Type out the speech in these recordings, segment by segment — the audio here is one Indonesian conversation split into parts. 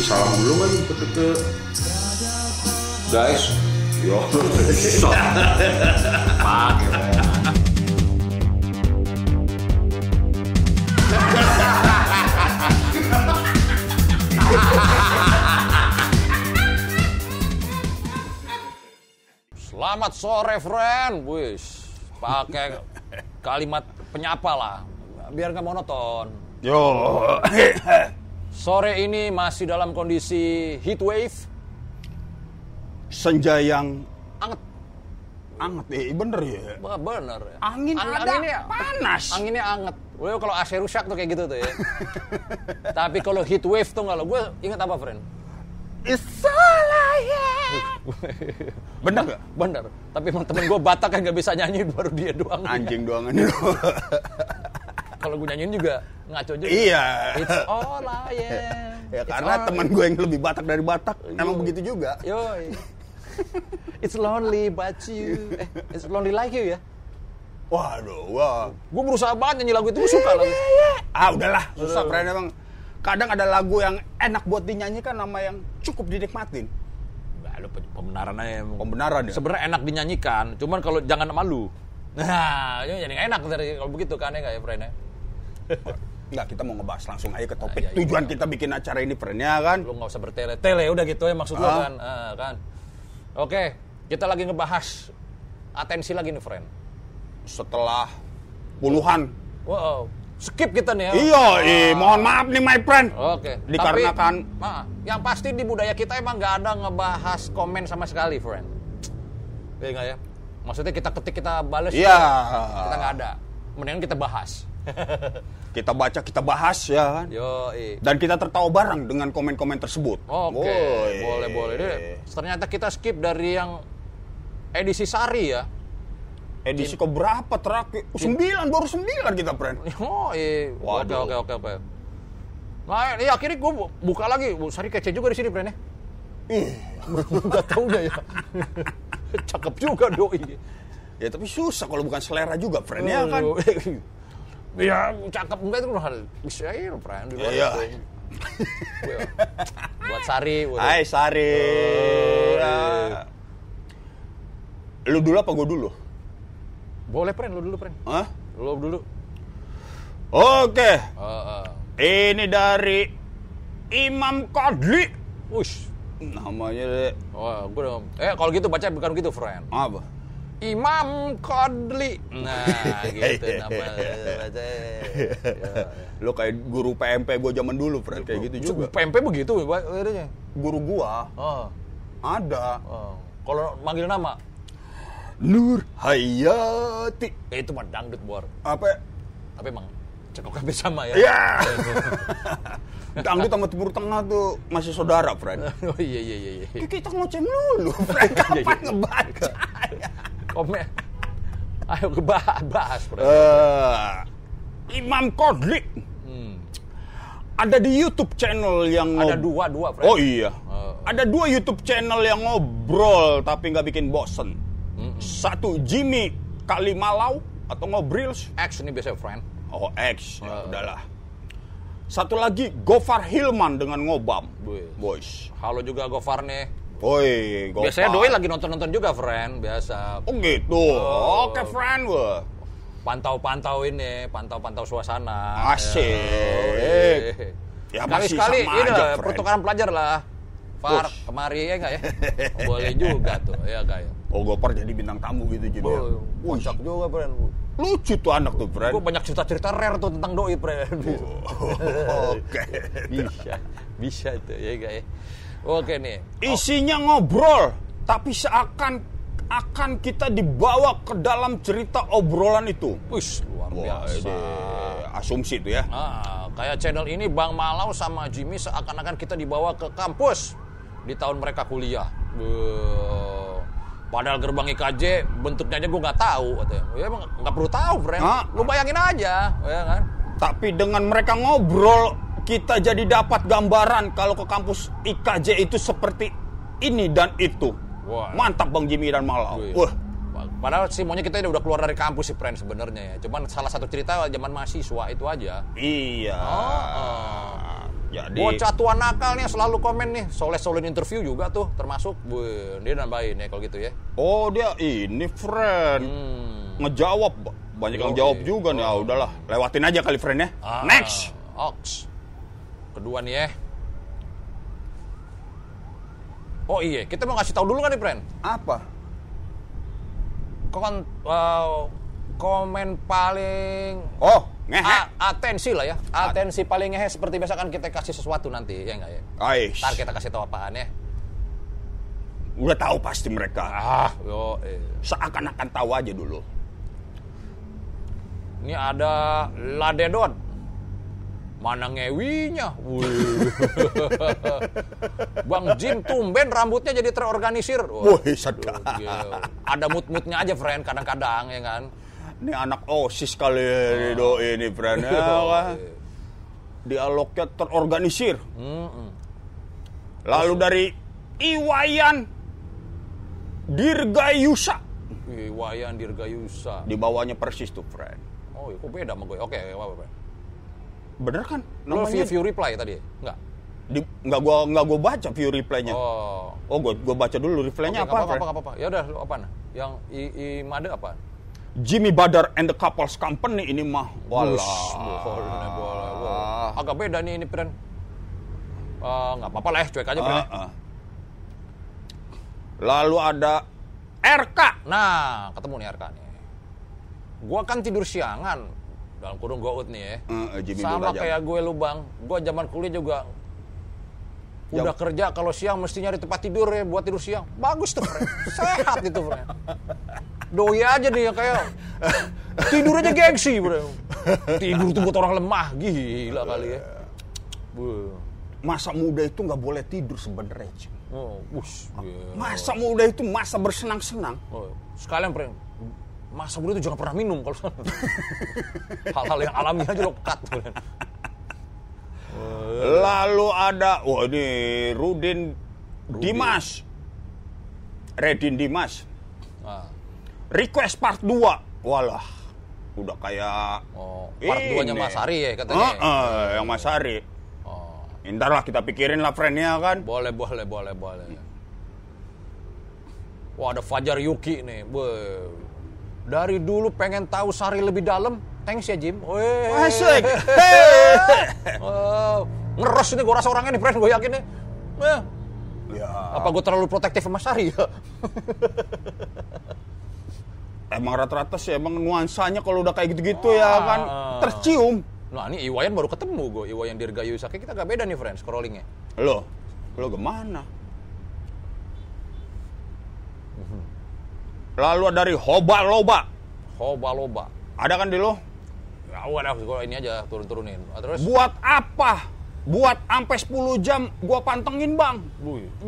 kasih salam dulu kan ke, ke guys yo pakai Selamat sore, friend. Wis, pakai kalimat penyapa lah, biar nggak monoton. Yo. Sore ini masih dalam kondisi heat wave, Senja yang anget. anget eh bener ya. Bener. ya. Angin ada, anginnya panas. Anginnya anget. Well, kalau AC rusak tuh kayak gitu tuh ya. Tapi kalau heat wave tuh nggak lo, gue ingat apa, friend? It's all. Bener gak? Bener. Tapi emang temen gue Batak kan nggak bisa nyanyi, baru dia doang. Anjing doangan itu. Kalau gue nyanyiin juga ngaco juga. iya. It's all I am. Ya It's karena teman gue yang lebih Batak dari Batak emang Yo. begitu juga. Yoi. It's lonely but you. Eh, it's lonely like you ya. Waduh, wah. Gue berusaha banget nyanyi lagu itu, gue suka lagu. Ah udahlah, susah friend emang. Kadang ada lagu yang enak buat dinyanyikan nama yang cukup dinikmatin. Nah, lu pe- pembenaran aja. emang. Pembenaran ya. Sebenarnya enak dinyanyikan, cuman kalau jangan malu. Nah, jadi enak dari kalau begitu kan ya nggak ya, ya? Enggak, kita mau ngebahas langsung aja ke topik. iya, iya. Tujuan kita bikin acara ini friend ya kan. Lu nggak usah bertele-tele, udah gitu ya maksud lu Ah. kan. Ah, kan. Oke, kita lagi ngebahas atensi lagi nih, friend. Setelah puluhan. Wow, skip kita nih ya. Iya, eh, mohon maaf nih my friend. Oke. Dikarenakan Tapi, ma, yang pasti di budaya kita emang nggak ada ngebahas komen sama sekali, friend. Iya nggak ya? Maksudnya kita ketik kita balas, Iya. kita nggak ada. Mendingan kita bahas. kita baca, kita bahas ya kan. Yo, Dan kita tertawa bareng dengan komen-komen tersebut. Oke, Woi. boleh boleh. Ini, ternyata kita skip dari yang edisi sari ya. Edisi ke berapa terakhir? Oh, sembilan, baru sembilan kita, friend. Oh, iya. Oke, Waduh. oke, oke, oke. Nah, ini akhirnya gue buka lagi. Bu, Sari kece juga di sini, friend ya. Nggak tahu ya. Cakep juga doi. Ya tapi susah kalau bukan selera juga, friend ya kan. Iya, cakep enggak itu hal bisa ya, friend. Di luar Iya. itu. Buat- Sari. buat- Hai Sari. Oh, Ya. iya. Lu dulu apa gue dulu? Boleh, friend. Lu dulu, friend. Hah? Lu dulu. Oke, Uh, uh. ini dari Imam Kadli. Ush. Namanya deh. Wah, gue udah... Eh, kalau gitu baca bukan gitu, friend. apa? Imam Kodli. Nah, gitu Iya. nama baca. Ya, Lu kayak guru PMP gue zaman dulu, friend. Kayak gitu juga. PMP begitu Pak, adanya. Guru gua Oh, ada. oh. Kalau manggil nama, Nur Hayati. eh, itu mah dangdut bor. Apa? Tapi emang cekok hampir sama ya. Ya. Dangdut sama Timur Tengah tuh masih saudara, friend. oh iya iya iya. iya. Kita ngoceng dulu, friend. Kapan iya. ngebaca? Komen. Ayo bahas, bahas bro. Eh, Imam Kodli. Hmm. Ada di YouTube channel yang Ada dua dua, friend. Oh iya. Oh. Ada dua YouTube channel yang ngobrol tapi nggak bikin bosen. Satu Jimmy Kalimalau atau Ngobrils. X ini biasa friend. Oh X, ya Oh. udahlah. Satu lagi Gofar Hilman dengan Ngobam. Wih. Boys. Halo juga Gofar nih. Woi, Gofar. Biasanya doi lagi nonton-nonton juga, friend. Biasa. Oh gitu. Oh. Oke, friend. Wah. pantau-pantau ini, pantau-pantau suasana. Asik. Ya, Ya, masih Sekali-sekali sama ini aja, lah, friend. pertukaran pelajar lah. Far, Push. kemari ya enggak ya? Boleh juga tuh, ya enggak ya? Oh, Gofar jadi bintang tamu gitu jadi. Oh, kocak juga, friend. lucu tuh anak tuh, friend. Gue banyak cerita-cerita rare tuh tentang doi, friend. Oke. bisa, bisa tuh, ya enggak ya? Oke nih. Isinya ngobrol, tapi seakan akan kita dibawa ke dalam cerita obrolan itu. Wih, luar Wah, biasa. ini asumsi tuh ya. Nah, kayak channel ini Bang Malau sama Jimmy seakan-akan kita dibawa ke kampus di tahun mereka kuliah. Beuh. Padahal gerbang IKJ bentuknya aja gue nggak tahu katanya. Ya emang nggak perlu tahu, friend. Ah. Lu bayangin aja, ya kan? Tapi dengan mereka ngobrol, kita jadi dapat gambaran kalau ke kampus IKJ itu seperti ini dan itu. Wah. Mantap Bang Jimmy dan Malau. Wih. Wah, Padahal sih maunya kita udah keluar dari kampus sih, friend sebenarnya ya. Cuman salah satu cerita zaman mahasiswa itu aja. iya. Oh, oh. Jadi Bocah tua nakal nih selalu komen nih. Soleh-soleh interview juga tuh termasuk. Wih, dia nambahin ya kalau gitu ya. Oh dia ini friend Hmm. ngejawab banyak yang jawab juga nih. Ah udahlah, lewatin aja kali friend ya. Ah, Next. Ox. Kedua nih ya. Oh iya, kita mau ngasih tahu dulu kan nih, friend? Apa? Kon, eh, komen paling Oh, ngehe. A- atensi lah ya. Atensi paling ngehe seperti biasa kan kita kasih sesuatu nanti, ya enggak ya? Ais. Ntar kita kasih tahu apaan ya. Udah tahu pasti mereka. Ah, yo. eh. Seakan-akan tahu aja dulu. Ini ada Ladedot. Mana ngewinya? Bang Jim tumben rambutnya jadi terorganisir. Wah, Wih, sedap. Ada mood-moodnya aja, friend, kadang-kadang ya kan. Ini anak OSIS kali ini doi ini friend ya kan? Dialognya terorganisir. Lalu dari Iwayan Dirgayusa. Wih, Wayan Dirgayusa. Di bawahnya persis tuh friend. Oh, kok beda sama gue? Oke, apa apa. Bener kan? Lo view, Namanya view reply tadi? Enggak. di, nggak gua nggak gua baca view reply-nya. Oh, Oh. gua gua baca dulu reply-nya nggak apa, apa-apa, friend? nggak apa-apa. Ya udah, apa Yang i, i Made apa? Jimmy Badar and the Couples Company ini mah. Walah. Bush, boleh, boleh, boleh. Agak beda nih ini, friend. Eh, nggak apa-apa lah cuek aja. Ah, ah. Lalu ada RK. Nah, ketemu nih RK nih. Gua kan tidur siangan dalam kurung gout nih ya. Eh, Jimmy Sama kayak gue lu bang, gua zaman kuliah juga Jam- udah kerja kalau siang mesti nyari tempat tidur ya buat tidur siang. Bagus tuh, friend. Sehat itu, friend. Doi aja nih yang kayak tidur aja gengsi, friend. Tidur tuh buat orang lemah, gila kali ya. Masa muda itu nggak boleh tidur sebenarnya. Oh, gila. Masa muda itu masa bersenang-senang. Oh, sekalian friend, masa muda itu jangan pernah minum kalau hal-hal yang alami aja lo cut. Lalu ada, wah ini Rudin, Dimas. Redin Dimas. Nah, Request part 2. Walah, udah kayak oh, part Ini. 2-nya Mas Ari ya katanya. Ah, ah, yang Mas Ari. Oh, Ntar lah kita pikirin lah friendnya kan. boleh, boleh, boleh, boleh. Wah, ada Fajar Yuki nih. Weh. Dari dulu pengen tahu Sari lebih dalam. Thanks ya, Jim. Weh. Asik. Oh, ngeros ini gue rasa orangnya nih, friend. Gue yakin nih. Eh, ya, apa gue terlalu protektif sama Sari ya? emang rata-rata sih emang nuansanya kalau udah kayak gitu-gitu ya Ah. kan tercium. Nah, ini Iwayan baru ketemu gue. Iwayan Dirgayusa. Kayak kita gak beda nih, friend, scrollingnya. Loh, lo gimana? Lalu dari Hoba Loba. Hoba loba. Ada kan di lo? Ya udah, gue ini aja turun-turunin. Ah, Terus, Buat apa? Buat sampai 10 jam gua pantengin, Bang.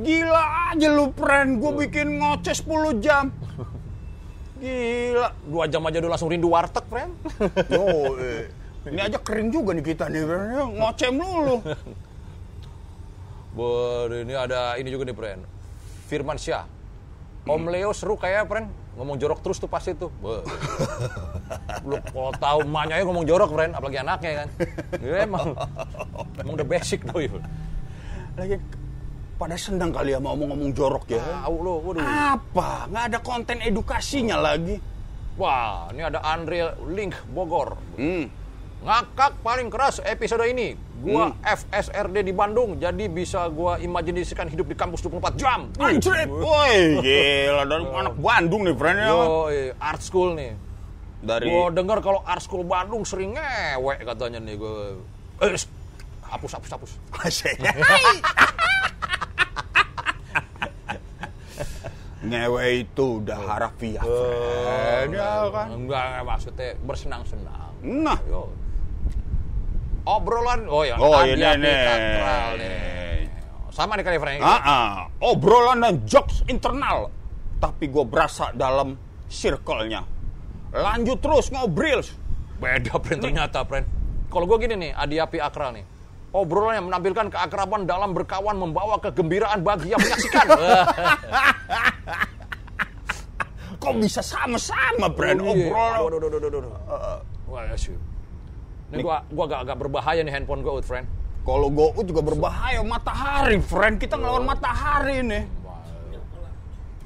Gila aja lu, friend. Gua bikin ngoceh 10 jam. Gila. dua jam aja udah langsung rindu warteg, friend. Yo, eh. Ini aja keren juga nih kita nih, friend. Ngoceh melulu. Ber, ini ada ini juga nih, friend. Firman Syah. Om Leo seru kayak, friend. Ngomong jorok terus tuh pasti tuh. Lu kalau tahu emaknya ya ngomong jorok, friend. Apalagi anaknya kan. Ya, emang, emang the basic tuh. Lagi pada senang kali ya mau ngomong jorok ya. Tahu lo, waduh. Apa? Nggak ada konten edukasinya lagi. Wah, ini ada Andre Link Bogor. Hmm. Ngakak paling keras episode ini. Gua FSRD di Bandung, jadi bisa gua imajinasikan hidup di kampus 24 jam. Anjrit, woi gila dari anak Bandung nih friend. Yo, art school nih. Dari Gua dengar kalau art school Bandung sering ngewek katanya nih gua. Eh, hapus hapus hapus. Ngewe itu udah harafiah. Ya kan? Enggak, enggak maksudnya bersenang-senang. Nah, Yo. Obrolan, oh ya, Oh, ini nih. Nih. Sama nih kali Frank. ah, ah, obrolan dan jokes internal. Tapi gue berasa dalam circle-nya. Lanjut terus ngobrol. Beda, friend, ternyata, friend. Kalau gue gini nih, Adi Api Akral nih. Obrolan yang menampilkan keakraban dalam berkawan membawa kegembiraan bagi yang menyaksikan. Kok bisa sama-sama, friend? Oh, iya. Obrolan. Aduh, aduh, aduh, aduh, aduh. Wah, ya. Ini gua, gua agak, agak berbahaya nih handphone gua, friend. Kalau GoFood juga berbahaya matahari, friend. Kita ngelawan matahari ini.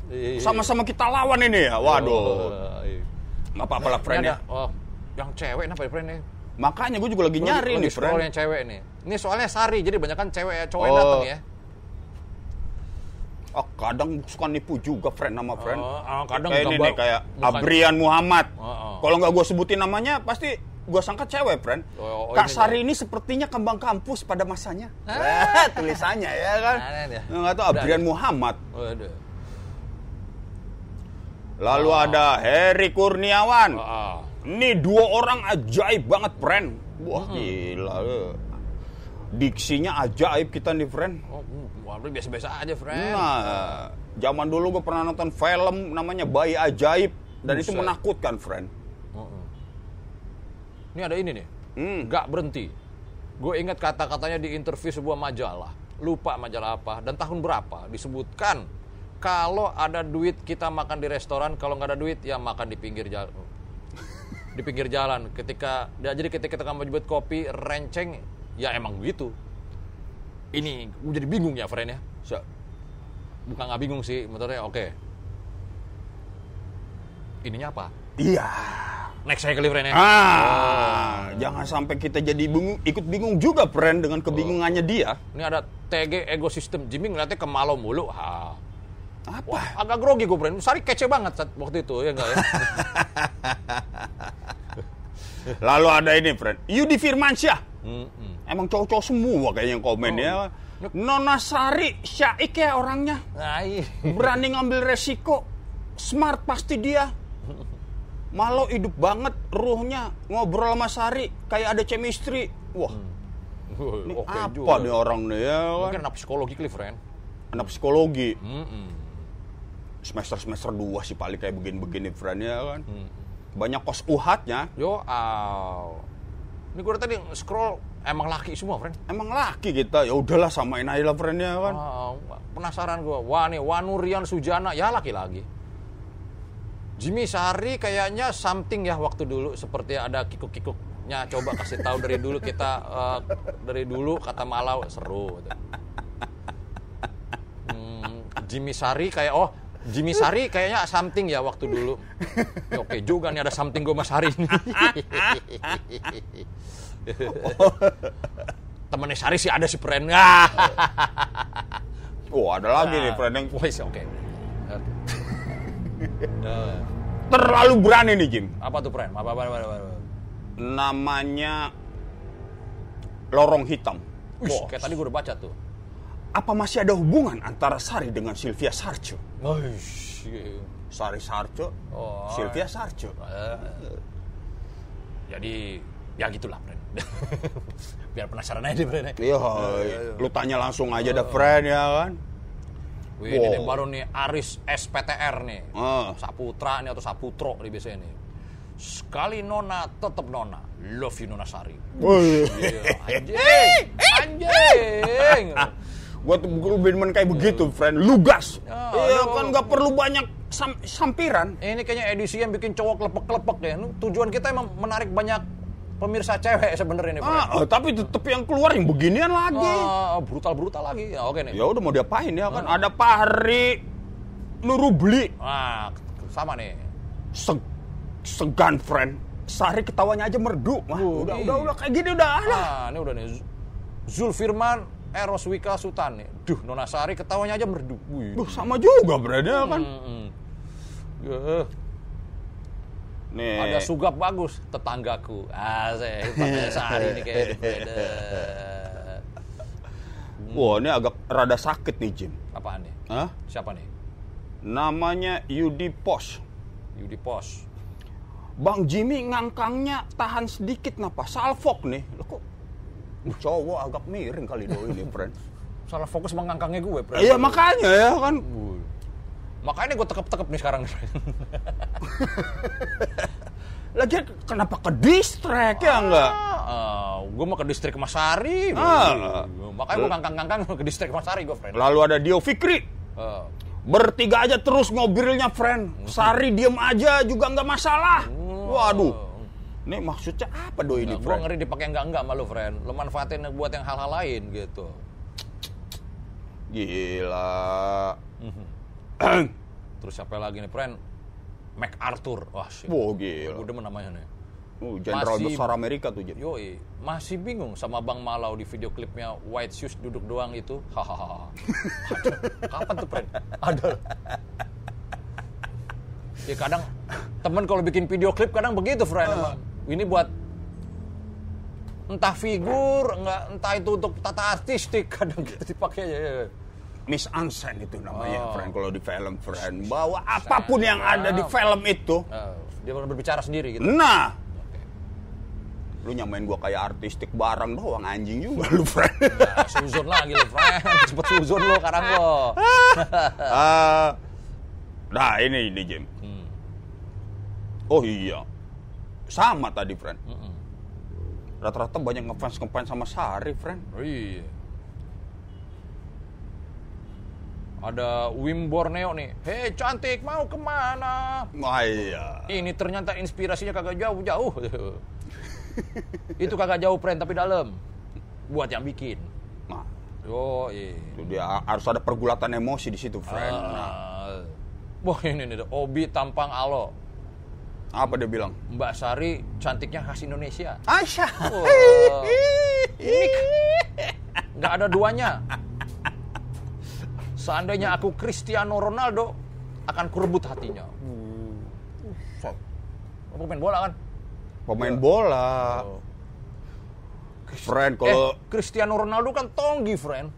Iya. Sama-sama kita lawan ini ya. Waduh. Oh, iya. Nggak apa-apa lah, friend ya. oh, yang cewek kenapa ya, friend nih? Makanya gue juga lagi nyari Lagi nih, friend. yang cewek nih. Ini soalnya Sari, jadi banyak kan cewek cowok yang Oh. datang ya. Oh, kadang suka nipu juga, friend nama friend. Oh, oh, kadang kayak ini nih, kayak. Abrian Muhammad. Oh, oh. Kalau nggak gue sebutin namanya, pasti gue sangka cewek, friend. Oh, oh, Kak ini Sari ini sepertinya kembang kampus pada masanya. Eh, tulisannya ya kan. Dia. Nggak tahu Abrian Muhammad. Waduh. Lalu ada Heri Kurniawan. Ah, Ini dua orang ajaib banget, friend. Wah, gila. eh. Diksinya ajaib kita nih, friend. oh, hmm, biasa-biasa aja, friend. Nah, zaman dulu gue pernah nonton film namanya Bayi Ajaib dan itu Buset. menakutkan, friend. Ini ada ini nih. Hmm. Nggak berhenti. Gue ingat kata-katanya di interview sebuah majalah. Lupa majalah apa dan tahun berapa disebutkan kalau ada duit kita makan di restoran, kalau nggak ada duit ya makan di pinggir jalan. di pinggir jalan. Ketika ya, jadi ketika kita nyebut kopi renceng, ya emang begitu. Ini gue jadi bingung ya, friend ya. So, Bukan nggak bingung sih, motornya oke. Ininya apa? iya. Next saya kali, friend ya. Ah, jangan sampai kita jadi bingung, ikut bingung juga, friend, dengan kebingungannya dia. Ini ada TG ekosistem Jimmy ngeliatnya ke Malo mulu. Ha. Apa? Wah, agak grogi gue, friend. Sari kece banget saat waktu itu, ya enggak ya? Lalu ada ini, friend. Yudi Firmansyah. Mm-mm. Emang cowok-cowok semua kayaknya yang komen Oh. ya. Nona Sari, syaik ya orangnya. Nah, iya. Berani ngambil resiko. Smart pasti dia. Malau hidup banget ruhnya. Ngobrol sama Sari kayak ada chemistry. Wah, ini Oke apa juga. nih orang nih ya kan? Mungkin anak psikologi kali, friend. Anak psikologi. Mm-mm. Semester-semester 2 sih paling kayak begini-begini friend ya kan. Hmm. Banyak kos uhatnya. Yo, aw. Ini gue tadi scroll emang laki semua, friend. Emang laki kita. Ya udahlah samain aja lah friend ya kan. Wow, penasaran gue. Wah nih, Wanurian Sujana, ya laki lagi. Jimmy Sari kayaknya something ya waktu dulu seperti ada kikuk-kikuknya. Coba kasih tahu dari dulu kita eh, dari dulu kata Malau seru. gitu. Hmm, Jimmy Sari kayak oh Jimmy Sari kayaknya something ya waktu dulu. Ya, Oke juga nih ada something gue mas Sari ini. Temennya Sari sih ada si Pren. Ah. Oh ada lagi nih friend yang Wes, oke. Terlalu berani nih Jim. apa tuh Pren? Apa, apa, apa, apa, apa. Namanya lorong hitam. Wih, kayak tadi gue udah baca tuh. apa masih ada hubungan antara Sari dengan Sylvia Sarcho? Wih, Sari Sarcho, Oh. Sylvia Sarcho. eh. jadi ya gitulah Pren. Biar penasaran aja deh Pren. Iya, lu tanya langsung aja dah friend ya kan. Wih, ini nih Wow. baru nih Aris SPTR nih. Ah. Saputra nih atau Saputro nih biasanya nih. Sekali nona, tetap nona. Love you Nona Sari. Iya, anjing, anjing. Gua tuh lebih kayak begitu, friend. Lugas. Ya, iya aduh. kan nggak perlu banyak sam- sampiran. Ini kayaknya edisi yang bikin cowok lepek-lepek ya. Tujuan kita emang menarik banyak pemirsa cewek sebenarnya nih. Ah, eh, tapi tetep yang keluar yang beginian lagi. Ah, brutal-brutal lagi. Ya, oke nih. Ya udah mau diapain ya kan? Ada Pahri Nurubli. Nah, sama nih. Se- segan, friend. Sari ketawanya aja merdu. Wah, Uh, udah, udah, udah kayak gini udah ada. Ah, ini udah nih. Z- Zulfirman Eros Wika Sultan nih. Duh, Nona Sari ketawanya aja merdu. Wih. Duh, sama juga, berarti ya kan? Mm-mm. Ya, Nih. ada sugap bagus tetanggaku. Asik, tetangga Sari nih kayak beda. Wah, ini agak rada sakit nih, Jim. Apaan nih? Hah? Siapa nih? Namanya Yudi Pos. Yudi Pos. Bang Jimmy ngangkangnya tahan sedikit napa? Salfok nih. Loh kok cowok agak miring kali do ini, friend. Salah fokus mengangkangnya gue, Bro. Iya, makanya ya kan. Wuh. Makanya gue tekep-tekep nih sekarang. Lagi kenapa ke distract ya enggak? gue mau ke distrik Mas Sari. Ah. Makanya gue ngangkang-ngangkang ke distrik Mas Sari gue, friend. Lalu ada Dio Fikri. Eh, Bertiga aja terus ngobrolnya, friend. Sari diem aja juga nggak masalah. Waduh. Ini maksudnya apa do ini, Nah, gue friend? ngeri dipakai enggak-enggak sama lu, friend. Lu manfaatin buat yang hal-hal lain gitu. Gila. Terus siapa lagi nih, friend? MacArthur. Wah, sih. Wow, gila. Gue demen namanya nih. Uh, Jenderal Masih- besar Amerika tuh, Jim. Yoi, masih bingung sama Bang Malau di video klipnya White Shoes duduk doang itu. Hahaha. Kapan tuh, friend? Ada. Ya kadang temen kalau bikin video klip kadang begitu, friend. Emang. Ini buat entah figur, enggak entah itu untuk tata artistik kadang gitu dipakai aja. ya. Miss Ansen itu namanya, Oh. friend. Kalau di film, friend. Bahwa apa pun yang ada di film itu. Eh, dia berbicara sendiri gitu. Nah. Lu nyamain gua kayak artistik barang doang, anjing juga lu, friend. Nah, suzon lagi lo, friend. Cepet suzon lo sekarang lo. Ah, nah, ini, ini, Jim. Hmm. Oh iya. Sama tadi, friend. Rata-rata banyak ngefans-ngefans sama Sari, friend. Oh, iya. Ada Wim Borneo nih. Hei cantik mau ke mana? Wah iya. Ini ternyata inspirasinya kagak jauh-jauh. Itu kagak jauh friend tapi dalam. Buat yang bikin. Nah, Yo, iya. itu dia harus ada pergulatan emosi di situ, friend. Nah, Ah. Wah ini nih, Obi tampang alo. apa dia bilang? Mbak Sari cantiknya khas Indonesia. Aisyah. Wah. Unik. Nggak ada duanya. Seandainya aku Cristiano Ronaldo, akan kurebut hatinya. Set. Apa main bola kan? Pemain bola. Oh. Friend, kalau Eh, Cristiano Ronaldo kan tonggi, friend.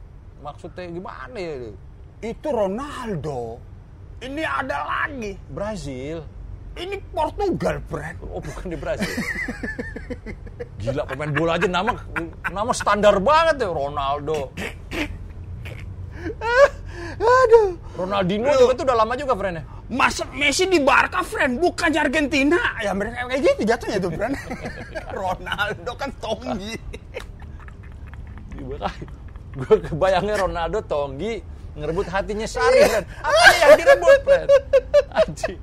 Maksudnya gimana ya? itu Ronaldo, ini ada lagi. Brazil. Ini Portugal, friend. Oh, bukan di Brazil. Gila, pemain bola aja nama nama standar banget ya Ronaldo. Aduh. Ronaldinho juga tuh udah lama juga, friend. Masa Messi di Barca, friend, bukan di Argentina. Ya mereka kayak gitu jatuhnya tuh, friend. Ronaldo kan tonggi. Gue kebayangnya Ronaldo Tonggi ngerebut hatinya Sari, friend. Apa yang direbut, friend? Anjing.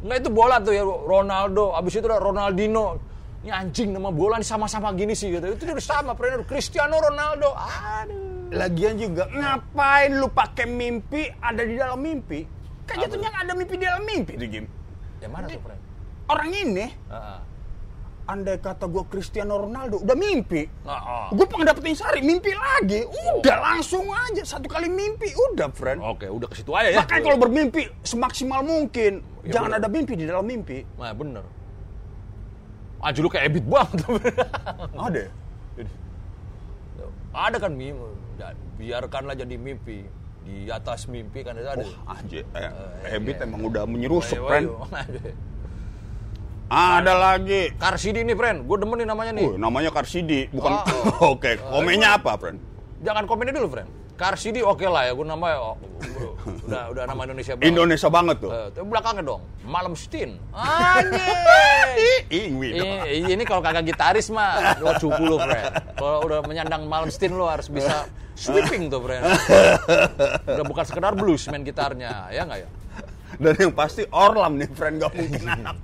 Nggak itu bola tuh ya Ronaldo, abis itu Ronaldinho. Ini anjing nama bola nih sama-sama gini sih gitu. Itu udah sama, friend. Cristiano Ronaldo. Aduh. Lagian juga ngapain lu pakai mimpi ada di dalam mimpi? Kan jatuhnya ada mimpi di dalam mimpi tuh, Jim. Yang mana tuh, friend? Orang ini, Heeh. andai kata gue Cristiano Ronaldo, udah mimpi. Oh. Gue pengen dapetin Sari, mimpi lagi. Udah langsung aja, satu kali mimpi, udah, friend. Oke, udah ke situ aja ya. Makanya kalau bermimpi semaksimal mungkin, Ya, jangan bener. ada mimpi di dalam mimpi. Nah, bener. Anjir lu kayak Ebit banget. Ada. ada kan mimpi. Ya, biarkanlah jadi mimpi. Di atas mimpi kan ada. Wah, anjir, eh, Eh, Ebit iya. emang udah menyerusuk, friend. woy. Ada lagi. Karsidi nih, friend. Gue demen nih namanya nih. Oh, namanya Karsidi, bukan. Oh. Oke, komennya apa, friend? Jangan komennya dulu, friend. Karsidi oke lah ya. Gue nama oh, udah udah nama Indonesia banget. Indonesia banget tuh. Tapi belakangnya dong. Malam Stin. Ingwi dong. ini, ini kalau kagak gitaris mah lo cupu lo, friend. Kalau udah menyandang Malam Stin lo harus bisa sweeping tuh, friend. Udah bukan sekedar blues main gitarnya, ya nggak ya? Dan yang pasti Orlam nih, friend. Gak mungkin anak.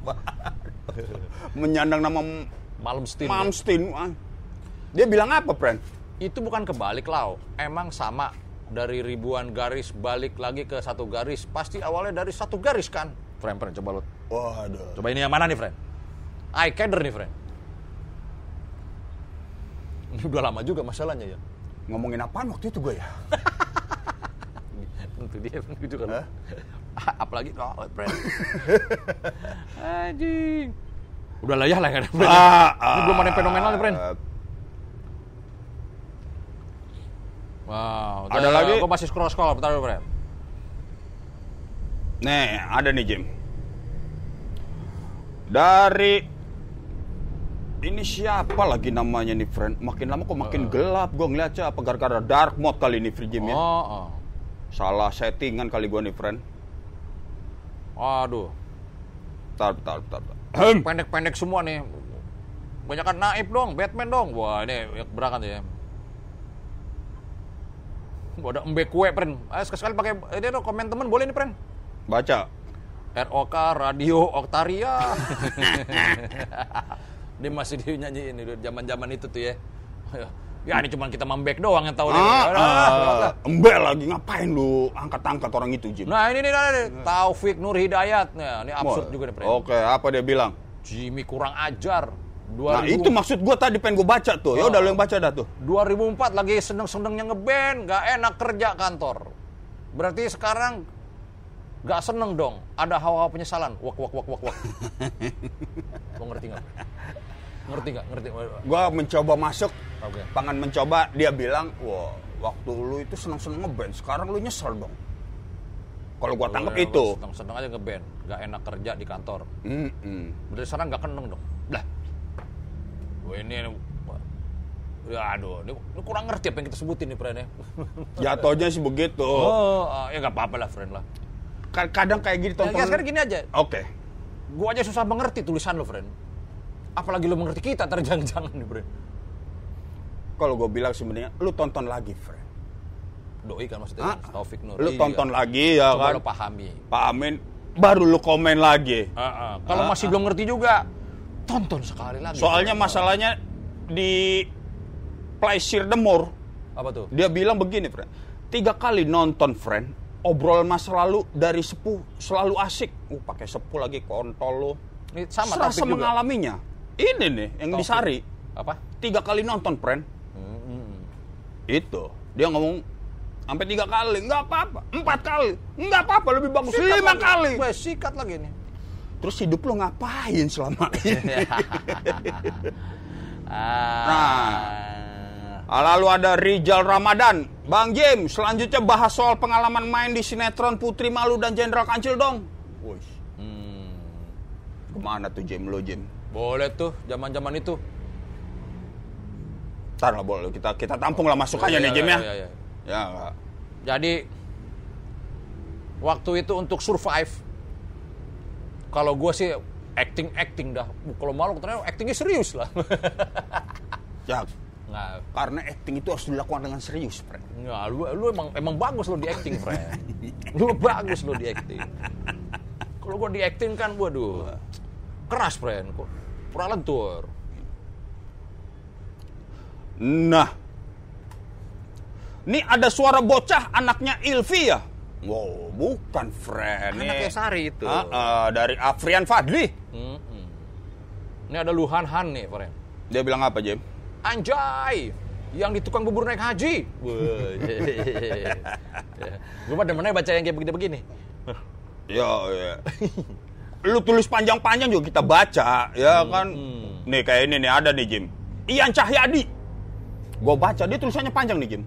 Menyandang nama Malam Stin. Malmsteen. Wah. Dia bilang apa, friend? Itu bukan kebalik lau. Emang sama dari ribuan garis balik lagi ke satu garis. Pasti awalnya dari satu garis kan? Friend, friend, coba lo. Waduh. Coba ini yang mana nih, friend? I Keder nih, friend. Ini udah lama juga masalahnya ya. Ngomongin apaan waktu itu gue ya? Tentu dia gitu kan. Apalagi oh, friend. Anjing. Udah lah ya lah kan, friend. Ah, Ini belum ada yang fenomenal nih, friend. ah, Wow. Ada lagi? Gue masih scroll-scroll, bentar dulu, friend. Nih, ada nih, Jim. Dari ini siapa lagi namanya nih, friend? Makin lama kok makin gelap. Gue ngeliatnya apa gara-gara dark mode kali ini, Free Jim ya? Oh, oh. Salah settingan kali gue nih, friend. Aduh. Bentar, bentar, bentar. bentar. Pendek-pendek semua nih. Banyak kan naib dong, Batman dong. Wah, ini berangkat ya. Ada embe kue, friend. Ayo sekali pakai ini dong, komen temen boleh nih, friend. Baca. ROK Radio Oktaria. Dia masih dinyanyiin itu zaman-zaman itu tuh ya. Ya ini cuma kita membek doang yang tahu. Ah, Ah, ah, embel lagi ngapain lu angkat-angkat orang itu Jim? Nah ini nih, Taufik Nur Hidayat. Nah, ini absurd Wah, juga nih. Oke, apa dia bilang? Jimmy kurang ajar. Nah 2000 itu maksud gua tadi pengen gua baca tuh. Ya udah lu yang baca dah tuh. 2004 lagi seneng-senengnya ngeband, nggak enak kerja kantor. Berarti sekarang nggak seneng dong. Ada hawa-hawa penyesalan. Wak wak wak wak wak. Lo ngerti nggak? Ngerti nggak? Ngerti? Gua mencoba masuk, Oke. pangan mencoba, dia bilang, wah waktu lu itu seneng-seneng ngeband, sekarang lu nyesel dong. Kalau gua tangkap itu. Seneng-seneng aja ngeband, nggak enak kerja di kantor. Mm-mm. Berarti sekarang nggak keneng dong. Lah. Wah ini, ya aduh, ini, ini kurang ngerti apa yang kita sebutin nih, friend ya. Jatuhnya sih begitu. Oh, ah, ya nggak apa-apa lah, friend lah. Ka- Kadang kayak gini Ya, tontonan. sekarang gini aja, Oke. Gua aja susah mengerti tulisan lo, friend. Apalagi lo mengerti kita, ntar jangan-jangan nih, friend. Kalau gue bilang sebenarnya, lu tonton lagi, friend. Doi kan maksudnya, Ah, Taufik Nur. Lu Iya. tonton lagi ya Coba kan. lo pahami. Pak Amin, baru lu komen lagi. Ah, ah. Kalau Ah, masih belum ngerti juga, tonton sekali lagi. Soalnya masalahnya di the More, Apa tuh? dia bilang begini, friend. Tiga kali nonton, friend. Obrolan masa lalu dari sepuh selalu asik. Uh, pakai sepuh lagi kontol lu. Ini sama Serasa mengalaminya. Ini nih yang Taufik. disari. Apa? Tiga kali nonton, friend. Hmm. Itu. Dia ngomong sampai tiga kali, nggak apa-apa. Empat kali, nggak apa-apa, lebih bagus. Sikat Lima lagi. kali. Weh, sikat lagi nih. Terus hidup lo ngapain selama ini? Ah. Lalu ada Rijal Ramadan. Bang Jim, selanjutnya bahas soal pengalaman main di sinetron Putri Malu dan Jenderal Kancil dong. Wih, Hmm. ke mana tuh Jim lo Jim? Boleh tuh, zaman-zaman itu. Ntar lah boleh kita kita tampung lah masukannya Iya, nih iya, Jim ya. iya, iya. Ya? Jadi waktu itu untuk survive, kalau gue sih acting acting dah. Kalau malu ternyata actingnya serius lah. Ya, Nggak, karena acting itu harus dilakukan dengan serius, friend. nggak, lu, lu emang emang bagus lo di acting, friend. lu bagus lo di acting. Kalau gue di acting kan, waduh, keras, friend. Kok kurang lentur. Nah, ini ada suara bocah anaknya Ilvi ya? Wow, bukan friend. Anaknya Nih. Sari itu. Ah, ah, dari Afrian Fadli. Mm-mm. Ini ada Luhan Han nih, friend. Dia bilang apa, Jim? Anjay, yang di tukang bubur naik haji. Gue pada mana baca yang kayak begini-begini. Ya, ya. Lu tulis panjang-panjang juga kita baca, ya Hmm, kan? Nih kayak ini nih ada nih, Jim. Ian Cahyadi. Gua baca dia tulisannya panjang nih, Jim.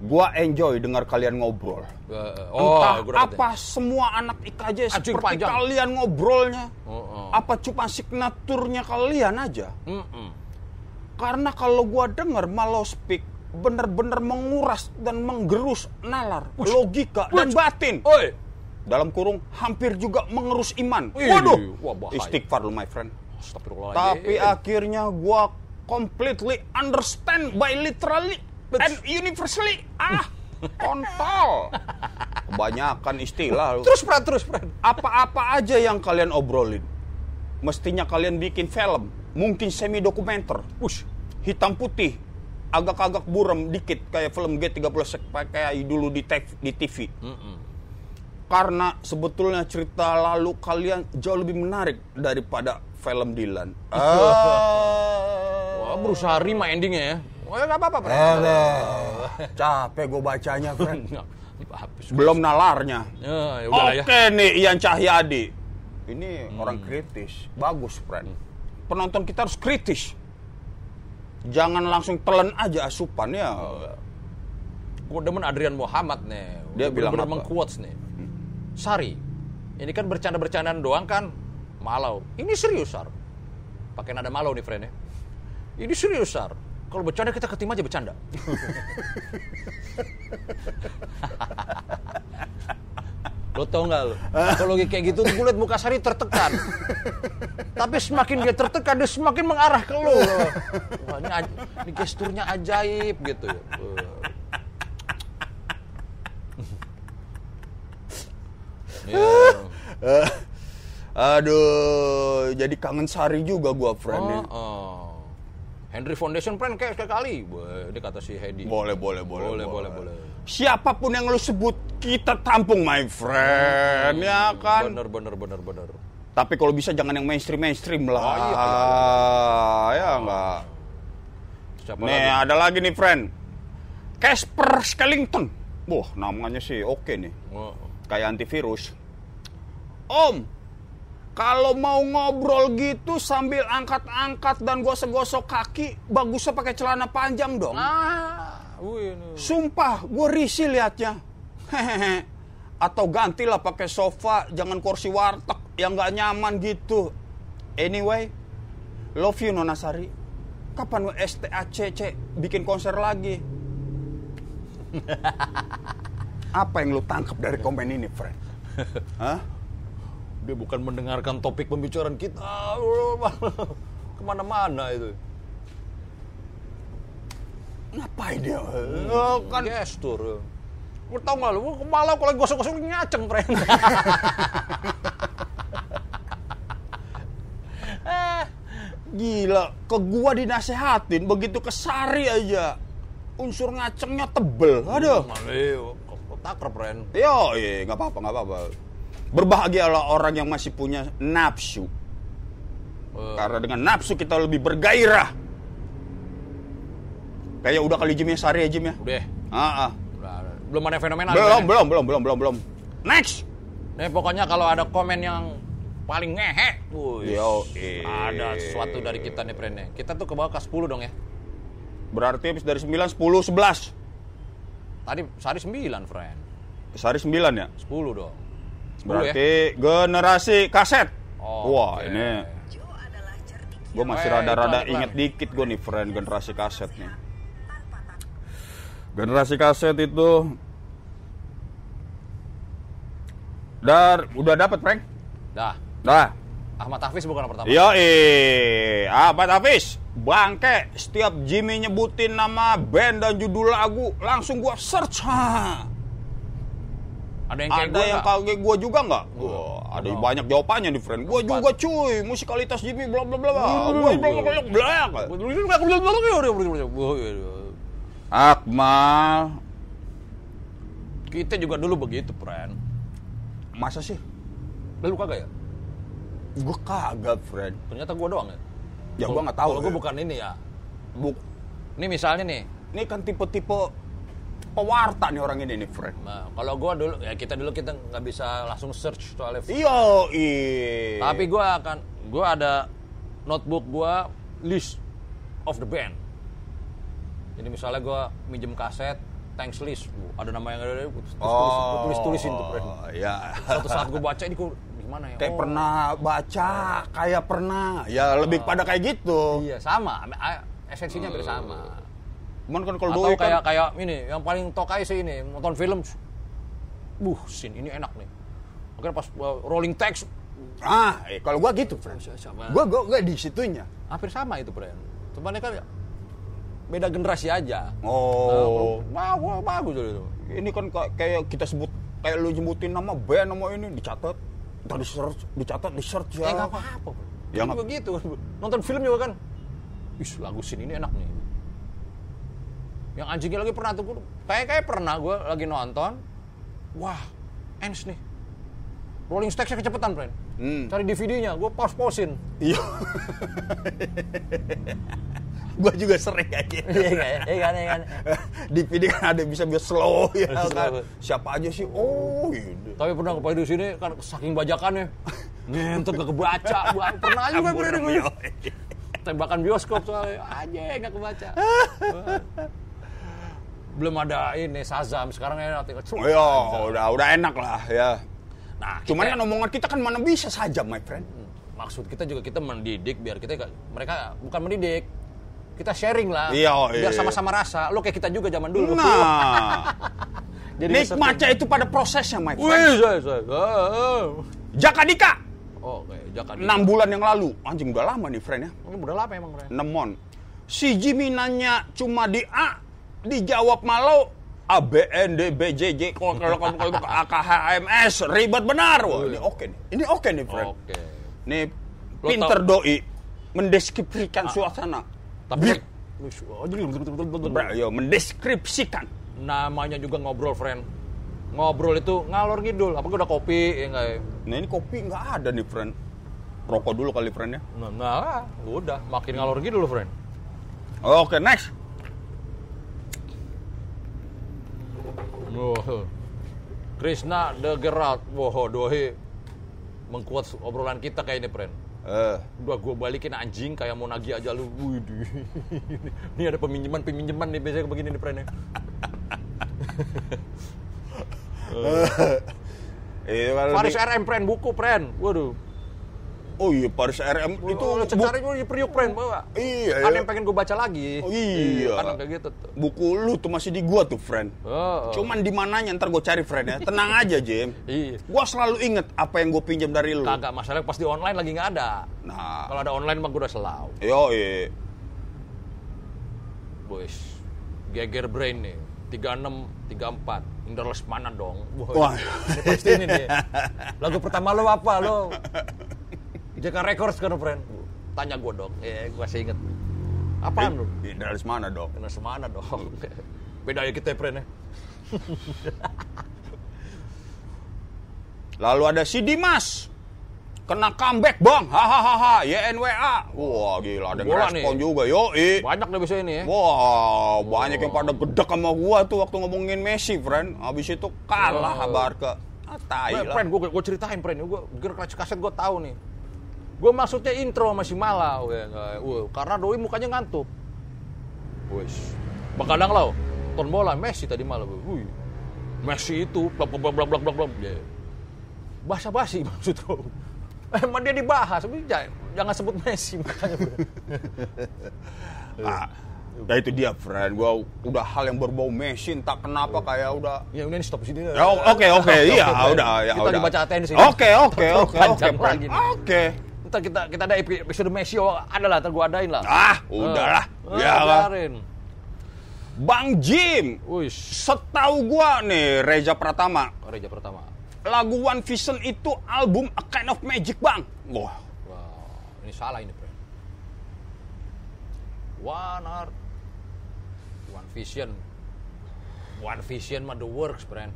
Gua enjoy dengar kalian ngobrol. Eh, oh, Entah gua dapet apa semua anak IKJ Anjing seperti panjang. kalian ngobrolnya. Oh, oh. Apa cuma signaturnya kalian aja? Mm-mm. Karena kalau gua denger Malo Speak bener-bener menguras dan menggerus nalar, logika dan Wush. batin. Oi, Dalam kurung hampir juga mengerus iman. Waduh, wah, istighfar lu my friend. Tapi akhirnya gua completely understand by literally and universally. Ah, kontol. Kebanyakan istilah terus Fred, terus Fred. Apa-apa aja yang kalian obrolin. Mestinya kalian bikin film, mungkin semi dokumenter, Ush. hitam putih, agak-agak buram dikit kayak film G30 sek kayak dulu di, te- di TV. Mm-mm. Karena sebetulnya cerita lalu kalian jauh lebih menarik daripada film Dylan. Wah, berusaha rima endingnya ya. Wah, nggak apa-apa, Fred. Capek gue bacanya, habis. Belum nalarnya. Ya, ya ya. Oke nih, Ian Cahyadi. Ini orang kritis. Bagus, friend. Penonton kita harus kritis. Jangan langsung telan aja asupan ya. Gue demen Adrian Muhammad nih. Dia bilang bener apa? mengquotes nih. Sari, ini kan bercanda-bercandaan doang kan? Malau. Ini serius, Sar. Pakai nada malau nih, friend ya. Ini serius, Sar. Kalau bercanda kita ketim aja bercanda. lo tau nggak lo? Kalau kayak gitu gue liat muka Sari tertekan. Tapi semakin dia tertekan, dia semakin mengarah ke lo. Wah, ini, ini gesturnya ajaib gitu ya. Aduh, jadi kangen Sari juga gua friend. Oh, oh. Henry Foundation friend kayak sekali. Ini kata si Hedi. Boleh, boleh, boleh, boleh, boleh, boleh. Siapa pun yang lu sebut kita tampung my friend, ya kan. Bener, bener, bener, bener. Tapi kalau bisa jangan yang mainstream mainstream lah. Oh, iya, ya enggak. Siapa Nih lagi? ada lagi nih friend. Casper Skellington. Wah namanya sih oke nih. Oh. Kayak antivirus. Om, kalau mau ngobrol gitu sambil angkat-angkat dan gosok-gosok kaki, bagusnya pakai celana panjang dong. Ah, wih. Sumpah, gue risih liatnya. Hehehe. Atau gantilah pakai sofa, jangan kursi warteg yang nggak nyaman gitu. Anyway, love you Nona Sari. Kapan STACC bikin konser lagi? Apa yang lu tangkap dari komen ini, friend? Hah? Dia bukan mendengarkan topik pembicaraan kita. Ke mana-mana itu. Ngapain dia? Oh, kan Gestur. Lu tau gak lu, kepala kalau gosok-gosok ngaceng, friend. gila, ke gua dinasehatin begitu ke Sari aja. Unsur ngacengnya tebel. Aduh. Aduh. Takrep, friend. Yo, iya, nggak apa-apa, nggak apa-apa. Berbahagialah orang yang masih punya nafsu. Eh, Karena dengan nafsu kita lebih bergairah. Kayak udah kali Jim ya, Sari ya Jim ya. Udah. Ah, ah. Udah, Belum ada fenomena. Belum, belum, belum, belum, belum, belum. Next. Nih pokoknya kalau ada komen yang paling ngehe, wuih, eh. ada sesuatu dari kita nih, friend Kita tuh ke bawah ke 10 dong ya. Berarti habis dari 9, 10, 11. Tadi sehari 9, friend. Sari 9 ya? 10 dong. 10 ya? Berarti generasi kaset. Oh, Wah, oke. ini gue masih rada-rada inget dikit gue nih friend generasi kaset nih. Generasi kaset itu Dar, udah dapat prank? Dah. Dah. Ahmad Hafiz bukan yang pertama. Yo, eh, apa Hafiz? Bangke, setiap Jimmy nyebutin nama band dan judul lagu, langsung gua search. Ha. Ada yang kayak Ada gue yang kayak gua juga nggak? Wah, ada Belum. banyak jawabannya nih, friend. Gua Empat. juga cuy, musikalitas Jimmy bla bla bla. bla. Gua bla bla bla bla. Akmal, Kita juga dulu begitu, friend. masa sih? Lalu kagak ya? Gua kagak, friend. Ternyata gue doang ya. Ya gua nggak tahu. Gue bukan ini ya. Buk. Ini misalnya nih, Ini kan tipe-tipe pewarta nih orang ini nih, friend. Nah, kalau gua dulu ya kita dulu kita nggak bisa langsung search soalnya. Yo, iya. Tapi gua akan gua ada notebook gua list of the band. Jadi misalnya gua minjem kaset thanks list, ada nama yang ada tulis tulis, tulis tulisin tuh friend. ya. Suatu saat gua baca ini gua gimana ya? Kayak Oh, pernah baca, kayak pernah. Ya lebih pada kayak gitu. Iya, sama. Esensinya hampir sama. Cuman kan kalau doi kayak kan kayak ini yang paling tokai sih ini nonton film. Buh, scene ini enak nih. Akhirnya pas uh, rolling text ah, eh, kalau gua gitu, friend. sama. Gua gua, gua di situnya. hampir sama itu, friend. Cuman ini kan beda generasi aja. Oh. Nah, wah, bagus itu. Ini kan ka- kayak kita sebut kayak lu nyebutin nama band nama ini dicatat. Ntar di search, dicatat, di search Eh ya. nggak apa-apa. Ya, Ya nggak- begitu. Nonton film juga kan. Ih, lagu scene ini enak nih. Yang anjingnya lagi pernah tuh, kayak kayak pernah gue lagi nonton. Wah, ends nih. Rolling Stones kecepatan, friend. Hmm. Cari DVD-nya, gue pause-pausein. Iya. gua juga sering gitu. Iya kan, iya kan, iya kan. di video kan ada bisa bisa slow ya kan. Siapa aja sih? Oh, ini. Tapi pernah ke di sini kan saking bajakannya. Ngentot gak kebaca. Gua pernah juga gue Burem, gue. Tembakan bioskop soalnya. Aja gak kebaca. Belum ada ini Sazam sekarang ya tinggal Oh, ya, Shazam. udah udah enak lah ya. Nah, Cuman kita- kan omongan kita kan mana bisa saja, my friend. maksud kita juga kita mendidik biar kita mereka bukan mendidik. Kita sharing lah. Iya, oh, biar iya. sama-sama rasa. Lo kayak kita juga zaman dulu. Nah, Jadi nikmatnya itu pada prosesnya, my friend. Wih, saya, saya. Jaka Dika, Oh, oke, jangan. 6 bulan yang lalu. Anjing udah lama nih, friend ya. Udah lama emang, Ren. 6 mon. Si Jimmy nanya cuma di A, dijawab malau, ABND, BJJ, kalau kalau itu AKHMS, ribet benar. Wah, ini oke nih. Ini oke nih, friend. Oke. Nih Lo pinter doi mendeskripsikan suasana. Tapi yo, mendeskripsikan. namanya juga ngobrol, friend. Ngobrol itu ngalor ngidul. Apa udah kopi ya enggak ya? Nah ini kopi nggak ada nih, friend. Rokok dulu kali, friend ya. Nah, nah, udah makin ngalor ngidul, friend. Oke, next. Wah. Krishna the Geralt. Wah, doi mengkuat obrolan kita kayak ini, friend. Eh, Udah gue balikin anjing kayak mau nagih aja lu. Widih. Ini ada peminjaman-peminjaman nih biasanya begini nih, friend. ya. eh Faris RM, friend. Buku, friend. Waduh. Oh iya, Paris RM itu Itu bu- cari gue di periuk, friend. Bawa. Iya, Kan iya. yang pengen gue baca lagi. Oh, iya. Kan kayak gitu tuh. buku lu tuh masih di gua tuh, friend. Oh, oh. Cuman di mananya ntar gue cari friend ya. Tenang aja, Jim. Iya. Gua selalu inget apa yang gue pinjam dari lu. Kagak masalah pas di online lagi nggak ada. Nah, Kalau ada online mah gue udah selau. yo iya. Boys. Geger brain nih. 36, 34. Indra Lesmana dong. Wah. Ini pasti ini nih. Lagu pertama lo apa lo? JK Records kan, friend. Tanya gue dong. Eh, gue masih inget. Apaan lu? Di- Dari mana dong? Kena semana dong. Beda ya kita, friend ya. Lalu ada si Dimas. Kena comeback, Bang. Hahaha. YNWA. Wah, gila ada Bola respon nih. juga. Yo, Banyak deh biasanya ini ya. Wah, banyak yang pada gedek sama gua tuh waktu ngomongin Messi, friend. Habis itu kalah Oh. Barca. Ah, tai Gue, lah. friend, gue, gue ceritain, friend. Gue kaset kaset gue tahu nih. Gue maksudnya intro masih malah, nggak- wah, karena doi mukanya ngantuk. Wes, begadang lo, ton bola Messi tadi malah, wih, Messi itu blak blak blak blak blak blak, ya. Basa basi maksud gue. Emang dia dibahas, jangan, jangan sebut Messi makanya. bro. Ah, nah itu dia, friend. Gua udah hal yang berbau Messi, entah kenapa kayak udah ya udah ini stop di sini. Ya, Oke, oke, iya, udah, ya Kita udah. dibaca atensi. Oke, oke, oke, oke. Oke. Ntar kita kita ada episode Messi, oh, ada lah, ntar gue adain lah. Ah, udahlah. Eh, Ya lah. Bang Jim, Wih, setahu gua nih Reza Pratama, Reja pertama. lagu One Vision itu album A Kind of Magic, Bang. Wah, Wow, ini salah ini, friend. One Art, One Vision. One Vision mah the works, friend.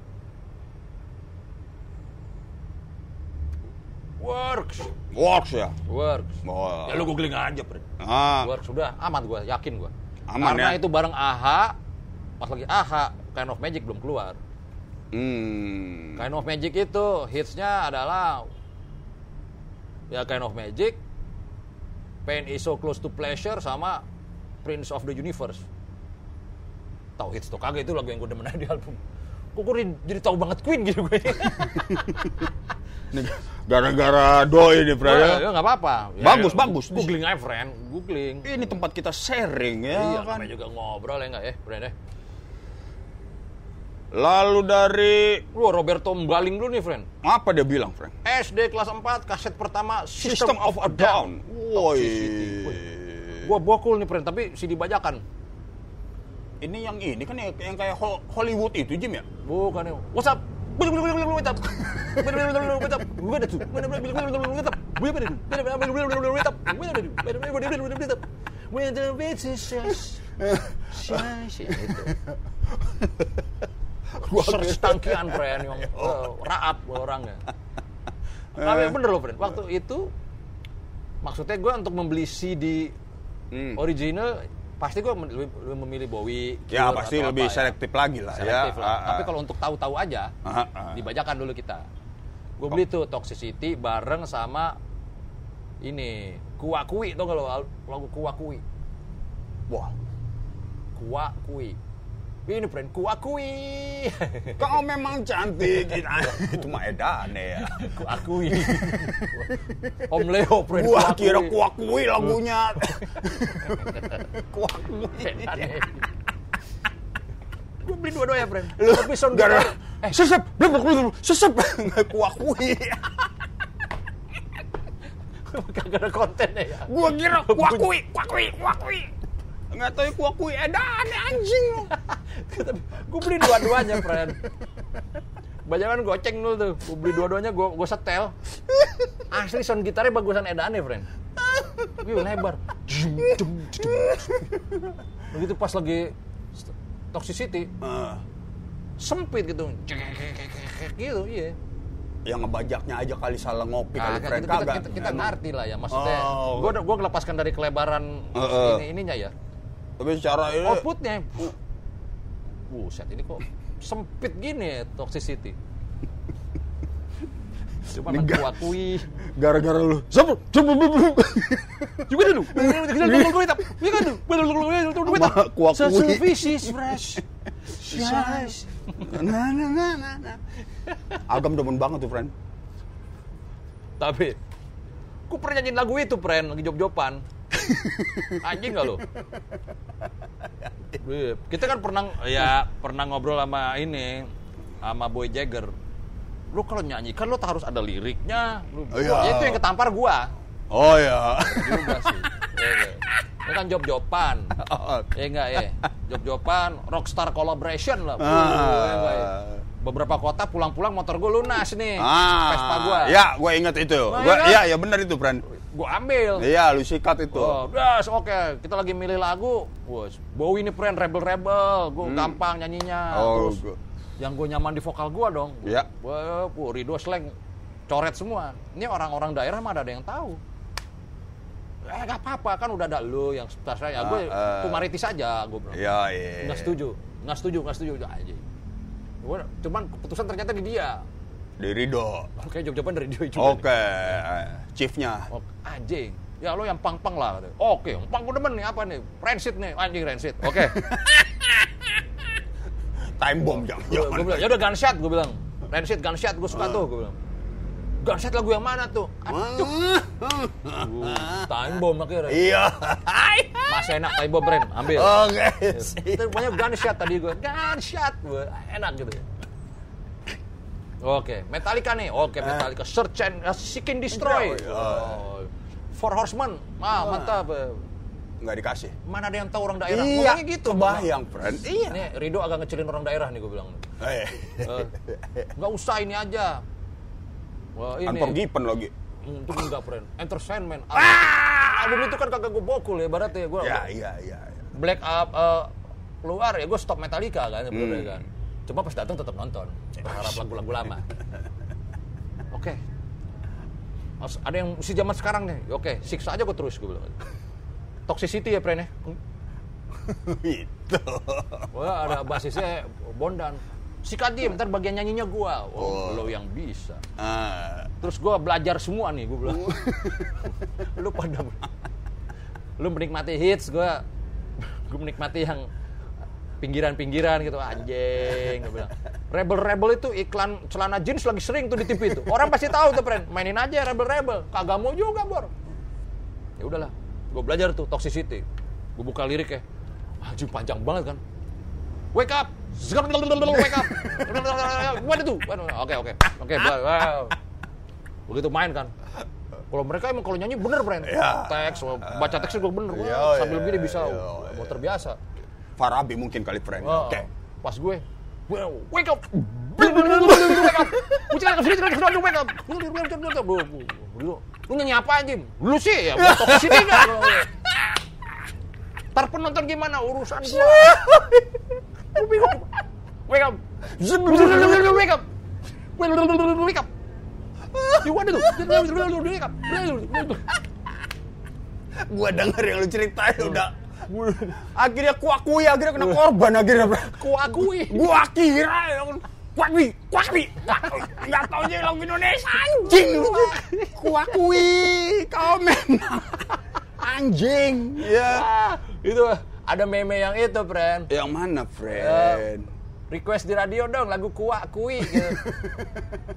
Works, works ya. works. Wah. Ya lu googling aja, friend. Ah, Works sudah aman gua, yakin gua. Aman Karena ya? itu bareng AHA, pas lagi AHA, Kind of Magic belum keluar. hmm. Kind of Magic itu hitsnya adalah ya Kind of Magic, Pain is so close to pleasure sama Prince of the Universe. Tahu hits tuh kagak itu lagu yang gue demen aja di album. Kok gue jadi tahu banget Queen gitu gue. Gara-gara doi nih, friend. ya. ya nggak apa-apa. Ya, Bagus, ya, bagus. Googling aja friend, googling. Ini tempat kita sharing ya iya, kan. juga ngobrol ya nggak ya, friend ya. Lalu dari Wah, Roberto Mbaling dulu nih, friend. apa dia bilang, friend? SD kelas 4, kaset pertama System of a Down. Woi. Gua bokul nih, friend, tapi CD bajakan. Ini yang ini kan yang, yang kayak Hol- Hollywood itu, Jim ya? Bukan ya. What's up? Search tangkian, friend, yang eh, raap orangnya. Tapi bener loh, friend. Waktu itu, maksudnya gue untuk membeli CD Hmm. original, pasti gue lebih, lebih memilih Bowie. Ya Cure, pasti atau lebih apa ya. selektif lagi lah Selektif ya. lah. Ah, Tapi kalau untuk tahu-tahu aja, Ah, ah. dibacakan dulu kita. Gue beli tuh Toxicity bareng sama ini Kuakui tau gak lo lagu Kuakui? Wah, Kuakui. Ini friend Kuakui. kau memang cantik. itu mah edan ya. Kuakui. Om Leo friend Gua Kuakui. kira kuakui lagunya. kuakui. Gue beli dua-duanya friend. Lu Tapi sound gara eh sesep, blek blek, sesep. kuakui. kagak ada kontennya ya. Gua kira kuakui, kuakui, kuakui. Nggak tahu ku akui edan anjing lu. gue beli dua-duanya, friend. Bajakan goceng dulu tuh. Gue beli dua-duanya, gue gue setel. Asli sound gitarnya bagusan Edane, friend. Wih, lebar. Begitu pas lagi Toxicity, Ah, sempit gitu. Gitu, iya. yang ngebajaknya aja kali salah ngopi kali Kagak, kita, kita, kagak. kita, kita Emang. ngerti lah ya maksudnya. Oh. Gue gue lepaskan dari kelebaran Heeh. ini ininya ya. Tapi secara ini Outputnya, buset ini kok sempit gini ya Toxicity. Cuma gara-gara lu. Siapa? Coba Juga dulu. Juga dulu. Ma, ku akui. Sesuvisis fresh. Yes. Nah, nah, nah, nah, nah. Agam demen banget tuh, friend. Tapi, ku pernah nyanyiin lagu itu, friend, lagi job-joban. Anjing gak lo? Iya, Kita kan pernah, ya pernah ngobrol sama ini, sama Boy Jagger. Lu kalau nyanyi kan lu harus ada liriknya. Lu, Oh, iya. Ya itu yang ketampar gua. Oh ya. Juga sih. Iya, iya. Ini kan job-joban. Ya enggak ya? Job-joban, rockstar collaboration lah. Ya ya? Beberapa kota pulang-pulang motor gue lunas nih. Vespa gua. Ya, gue inget itu. Nah, Gua, iya kan? ya, ya benar itu, friend. Gua ambil. Iya, lu sikat itu. Oh, das, oke. Kita lagi milih lagu. Wos, Bowie ini friend rebel-rebel. Gue gampang nyanyinya. Hmm. Oh, Terus gua- yang gue nyaman di vokal gue dong. Iya. Wah, wah, Rido slang coret semua. Ini orang-orang daerah mah ada yang tahu. Eh, gak apa-apa kan udah ada lu yang seputar saya. Gue Ah, ah. tumaritis aja, gue bilang. Iya, iya. Nggak setuju, nggak setuju, nggak setuju aja. Cuman keputusan ternyata di dia. Di Rido. Oke, jawab-jawaban dari dia juga. nih. Oke, chiefnya. Oh, anjing. Ya lo yang pang-pang lah. Oke, yang pang gue demen nih apa nih? Rancid nih, anjing rancid. Oke. Time bomb gue bilang, ya udah gunshot gue bilang. Rancid gunshot gue suka tuh gue bilang. Gunshot lagu yang mana tuh? Aduh, time bomb akhirnya. Iya. Masih enak time bomb brand, ambil. Oke. Itu banyak gunshot tadi gue. Gunshot gue, enak gitu ya. Oke, Metallica nih. Oke, Metallica. Search and uh, Seek and Destroy. Destroy, Oh. Four Horsemen. Ah, mantap. Nggak dikasih. Mana ada yang tahu orang daerah? Iya, Ngomongnya gitu. kebayang, friend. Iya. Nih, Rido agak ngecilin orang daerah nih gue bilang. Eh, Eh, nggak usah ini aja. Wah, ini. Unforgiven lagi. Hmm, Itu enggak, friend. Entertainment. Ah! Album itu kan kagak gue bokul ya, barat ya. Gue Ya, iya, iya. iya. Black Up eh, keluar ya gue stop Metallica kan sebenarnya Hmm. kan. Cuma pas datang tetap nonton. Berharap lagu-lagu lama. Oke. Harus ada yang si zaman sekarang nih. Oke, siksa aja gue terus gue bilang. Toxicity ya, friend ya. Itu. Wah, ada basisnya Bondan. Sikat dia, ntar bagian nyanyinya gua. Oh, lo yang bisa. Ah, Terus gua belajar semua nih, gua bilang. lu pada lu menikmati hits, gua gua menikmati yang pinggiran-pinggiran gitu anjing gua bilang. Rebel-rebel itu iklan celana jeans lagi sering tuh di TV itu. Orang pasti tahu tuh, friend. Mainin aja rebel-rebel. Kagak mau juga, Bor. Ya udahlah. Gua belajar tuh toxicity. Gua buka lirik ya. Anjing panjang banget kan. Wake up. Wake up. Mana tuh? Oke, oke. Oke, wow. Begitu main kan. Kalau mereka emang kalau nyanyi bener, friend. Ya. Teks, baca teksnya juga bener. Iya, sambil iya, gini bisa. iya, Mau iya. terbiasa. Farabi mungkin kali, friend. Oh, Oke. Pas gue, wake up. wake up. Ucapkan ke sini, wake up. Wake up. Lu, lu nyanyi apa anjing? Lu sih ya, gua ke sini enggak. Ntar penonton gimana urusan gua. Gua bingung. Wake up. Wake up. Wake up. You want? Wake up. Gua denger yang lu ceritain udah. Akhirnya ku akui, akhirnya kena korban akhirnya. bro. Ku akui. Gua kira. Kuakui, kuakui. Enggak tahu aja lagu Indonesia anjing lu. Ku akui, kau memang anjing. Ya. Ah, itu ada meme yang itu, friend. Yang mana, friend? request di radio dong lagu kuak kui gitu.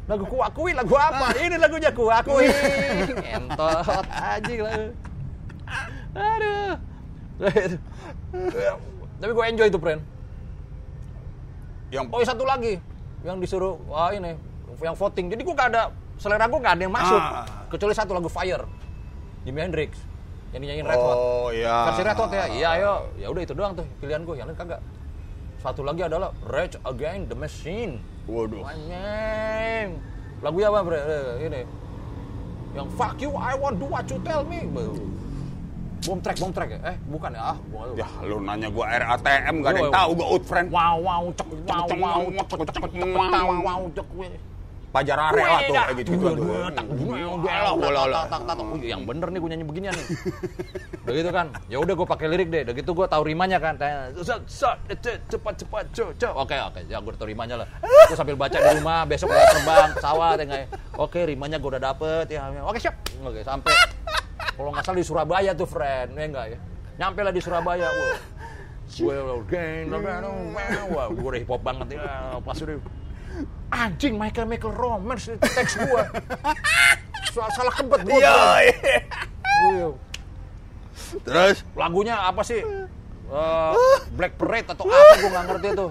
lagu kuak kui lagu apa ini lagunya kuak kui entot anjing lagu aduh tapi gue enjoy itu friend Yang oh satu lagi yang disuruh wah ini yang voting jadi gue gak ada selera gue gak ada yang masuk Ah. kecuali satu lagu Fire Jimi Hendrix Yang nyanyiin Red Hot. Oh iya. Versi Red Hot ya. Iya, ayo. Ya udah itu doang tuh pilihan gue. Yang lain kagak. Satu lagi adalah Rage Against the Machine. Waduh. Anjing. Lagu apa, Bre? Eh, Ini. Yang fuck you, I want do what you tell me. Bom track, bom track ya? Eh, bukan ya? Ah, gua. Ya lu nanya gua RATM gak ada yang tahu gua out friend. Wow, wow, cek, wow, wow, cek, cek, cek, cek, wow, wow, cek. Pajar area tuh kayak gitu. Oh, Yang bener nih gue nyanyi beginian nih. Udah gitu kan. Ya udah gue pakai lirik deh. Udah gitu gue tahu rimanya kan. Tanya, "Zat, zat, ce- cepat cepat co co. Oke oke. Ya gue tahu rimanya lah. Gue sambil baca di rumah. Besok gue terbang pesawat ya ya. Oke rimanya gue udah dapet ya. Oke siap. Oke sampai. Kalau nggak salah di Surabaya tuh friend. Ya enggak ya. Nyampe lah di Surabaya. Wah. Gue gang, wah, gue udah hip hop banget ya. Pas udah anjing My Chemical Romance teks gue. Soal salah kebet gue. Iya. Gue- Terus Lagunya apa sih? Eh, Black Parade atau apa gue nggak ngerti itu.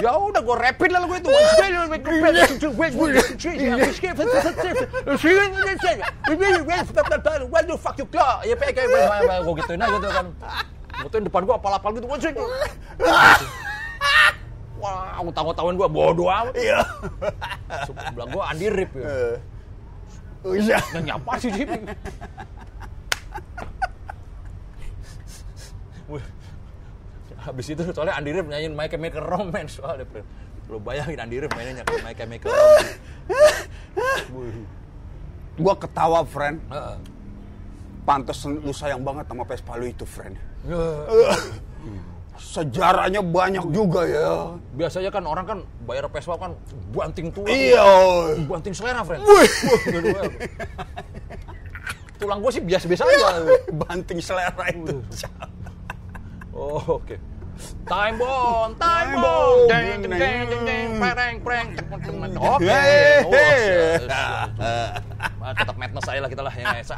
Ya udah gue rapin lah lagu itu. Ya kayak kayak gue gituin aja tuh kan. Gituin depan gue apal-apal gitu. Wah, utang-utangan gue bodoh amat. iya. Sebelah gue Andi Rip ya. Oh iya. Yang nyapa sih Jim. Habis itu soalnya Andi Rip nyanyiin My Chemical Romance soalnya. Bro. Lo bayangin Andi mainnya kayak My Chemical Romance. Gua ketawa friend. Heeh. Pantes lu sayang banget sama Vespa lu itu friend. Ya. Sejarahnya banyak juga ya. Biasanya kan orang kan bayar Vespa kan banting tulang. Iya. Banting selera, friend. Tulang gue sih biasa-biasa aja. Banting selera itu. Oh, oke. Time bomb, time bomb. Deng, deng, deng, deng, deng, pereng, pereng. Oke. Hey, Oh, tetap madness aja lah kita lah yang esa.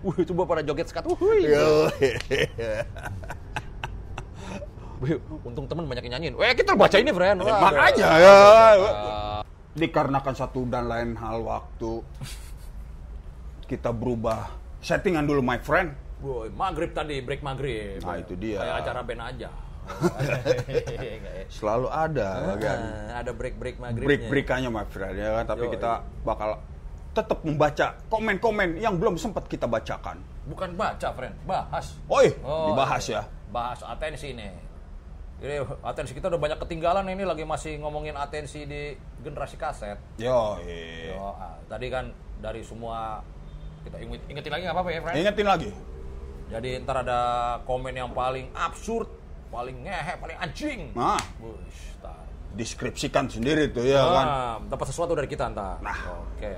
Wih, coba pada joget sekat. Wuhui. Wih, untung temen banyak yang nyanyiin. Weh, kita baca ini, friend. Wah, Makanya ya. Dikarenakan satu dan lain hal waktu kita berubah settingan dulu my friend. Boy, maghrib tadi, break maghrib. Nah, itu dia. Kayak acara band aja. Selalu ada kan. Ah, ada break-break maghribnya. break-breakannya friend ya kan tapi Yo, kita bakal tetap membaca komen-komen yang belum sempat kita bacakan. Bukan baca, friend. Bahas. Oi, Oh, dibahas iya. ya. Bahas atensi nih. Ini atensi kita udah banyak ketinggalan ini lagi masih ngomongin atensi di generasi kaset. Yo, iya. Yo, ah, tadi kan dari semua kita inget, ingetin lagi nggak apa-apa ya, friend? Ingetin lagi. Jadi ntar ada komen yang paling absurd, paling ngehe, paling anjing. Nah, tar. deskripsikan sendiri tuh ya kan. Ah, dapat sesuatu dari kita ntar. Nah. Oke.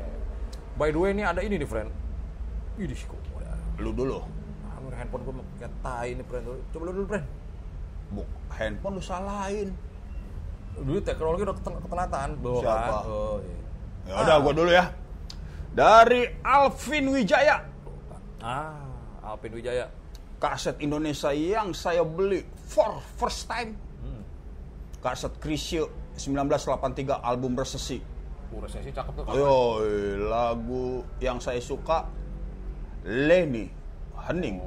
By the way ini ada ini nih, friend. Ini kok. ya. Lu dulu. Ah, handphone gue kayak tai ini, friend. Coba lu dulu, friend. Buk, handphone lu salahin. Dulu teknologi udah ketel- ketelatan. Bawa Siapa? Kan? Oh, iya. Ya udah gua dulu ya. Dari Alvin Wijaya. Ah, Alvin Wijaya. Kaset Indonesia yang saya beli for first time. Hmm. Kaset Krisye 1983 album Resesi. Uh, resesi cakep tuh. Yo, lagu yang saya suka Leni Hening.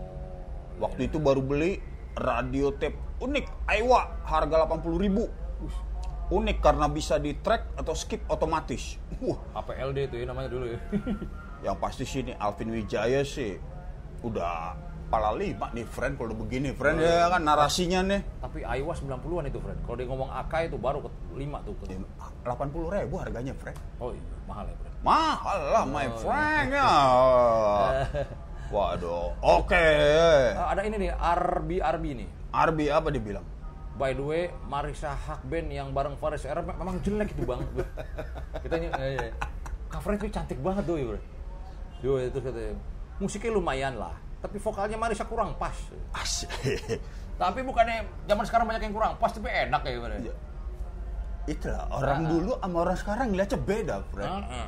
Waktu itu baru beli radio tape unik Aiwa harga 80.000 ribu. Unik karena bisa di track atau skip otomatis. Wah, APLD itu ya namanya dulu ya. yang pasti sih ini Alvin Wijaya sih udah pala lima nih friend kalau udah begini friend ya kan narasinya nih Tapi Aiwa 90-an itu, friend. Kalau dia ngomong AK itu baru ke 5 tuh. Ke... 80 ribu harganya friend Oh iya, mahal ya, friend. mahal lah my friend ya waduh oke Ah, ada ini nih, RB RB nih. Arbi apa dibilang By the way, Marisa Hakben yang bareng Faris RM memang jelek itu bang. Kita eh, eh. covernya tuh cantik banget tuh, bro. Yo itu katanya. Musiknya lumayan lah, tapi vokalnya Marisa kurang pas. asik Tapi bukannya zaman sekarang banyak yang kurang pas, tapi enak ya bro. itulah orang dulu sama orang sekarang ngeliatnya beda friend Heeh.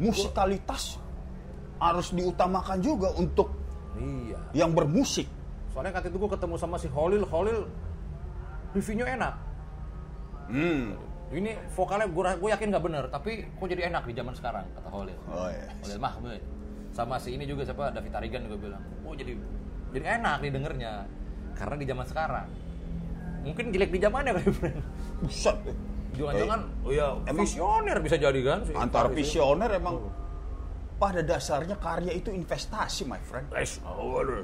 musikalitas harus diutamakan juga untuk Iya. yang bermusik Soalnya kata itu gue ketemu sama si Holil, Holil reviewnya enak. hmm. Ini vokalnya gue gue yakin nggak bener, tapi kok jadi enak di zaman sekarang kata Holil. Oh, iya. Holil Mahmud. Sama si ini juga siapa David Tarigan juga bilang, oh jadi jadi enak didengernya karena di zaman sekarang. Mungkin jelek di zamannya kali friend. Buset. Jangan-jangan, oh ya Emang- visioner bisa jadi kan? si itu. visioner emang pada dasarnya karya itu investasi, my friend. Eh, oh, aduh,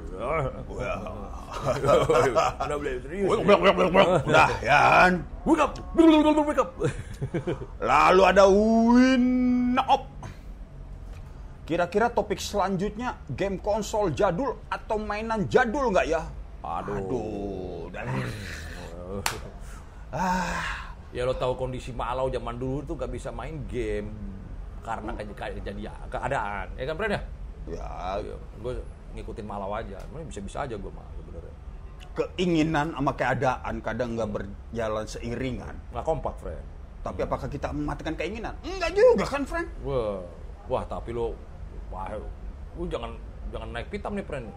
ya. Udah boleh serius. Udah, ya kan? Wake up, wake up. Lalu ada win up. Kira-kira topik selanjutnya game konsol jadul atau mainan jadul nggak ya? Aduh. Aduh. dan- Ya lo tahu kondisi Malau zaman dulu tuh gak bisa main game karena kej kejadian keadaan, ya kan Bren ya? Ya, Gue ngikutin Malau aja, Emang bisa-bisa aja gue mah sebenarnya. keinginan sama keadaan kadang nggak berjalan seiringan. Nggak kompak, friend. Tapi apakah kita mematikan keinginan? Enggak juga kan, friend? Wah, wah tapi lo, wah, lu jangan jangan naik pitam nih, friend.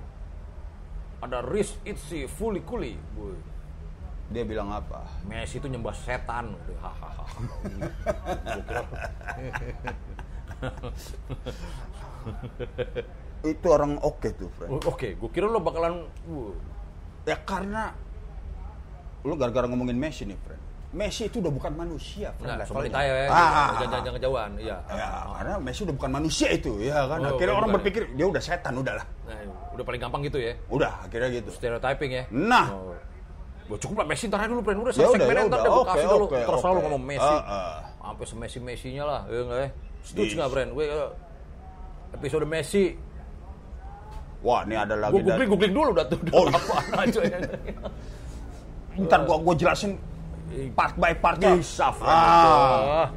Ada risk itzy fully kuli, boy. Dia bilang apa? Messi itu nyembah setan, hahaha. Itu orang oke tuh, friend. Oke, gue kira lo bakalan, wuh, Ya karena lu gara-gara ngomongin Messi nih, friend. Messi itu udah bukan manusia. Nah, sobat saya ya, Ah. jangan jangan kejauhan, iya. Ya, karena Messi udah bukan manusia itu, ya kan. Oh, akhirnya bukan, orang berpikir dia udah setan, udahlah. Nah, udah paling gampang gitu ya, Udah, akhirnya gitu. stereotyping ya. Nah. Oh. Gua cukup lah Messi ntar dulu, friend. Udah Ya udah, ya udah. Oke, kasih dulu. Terus selalu oke. ngomong Messi. Ah, ah. Sampai semessi-messinya lah, ya enggak ya? Setuju nggak, friend? Gue eh, episode Messi, Wah, ini ada lagi. gue googling googling dulu dah tuh. Oh, apa aja ya. Ntar gua gua jelasin part by part friend. Ah.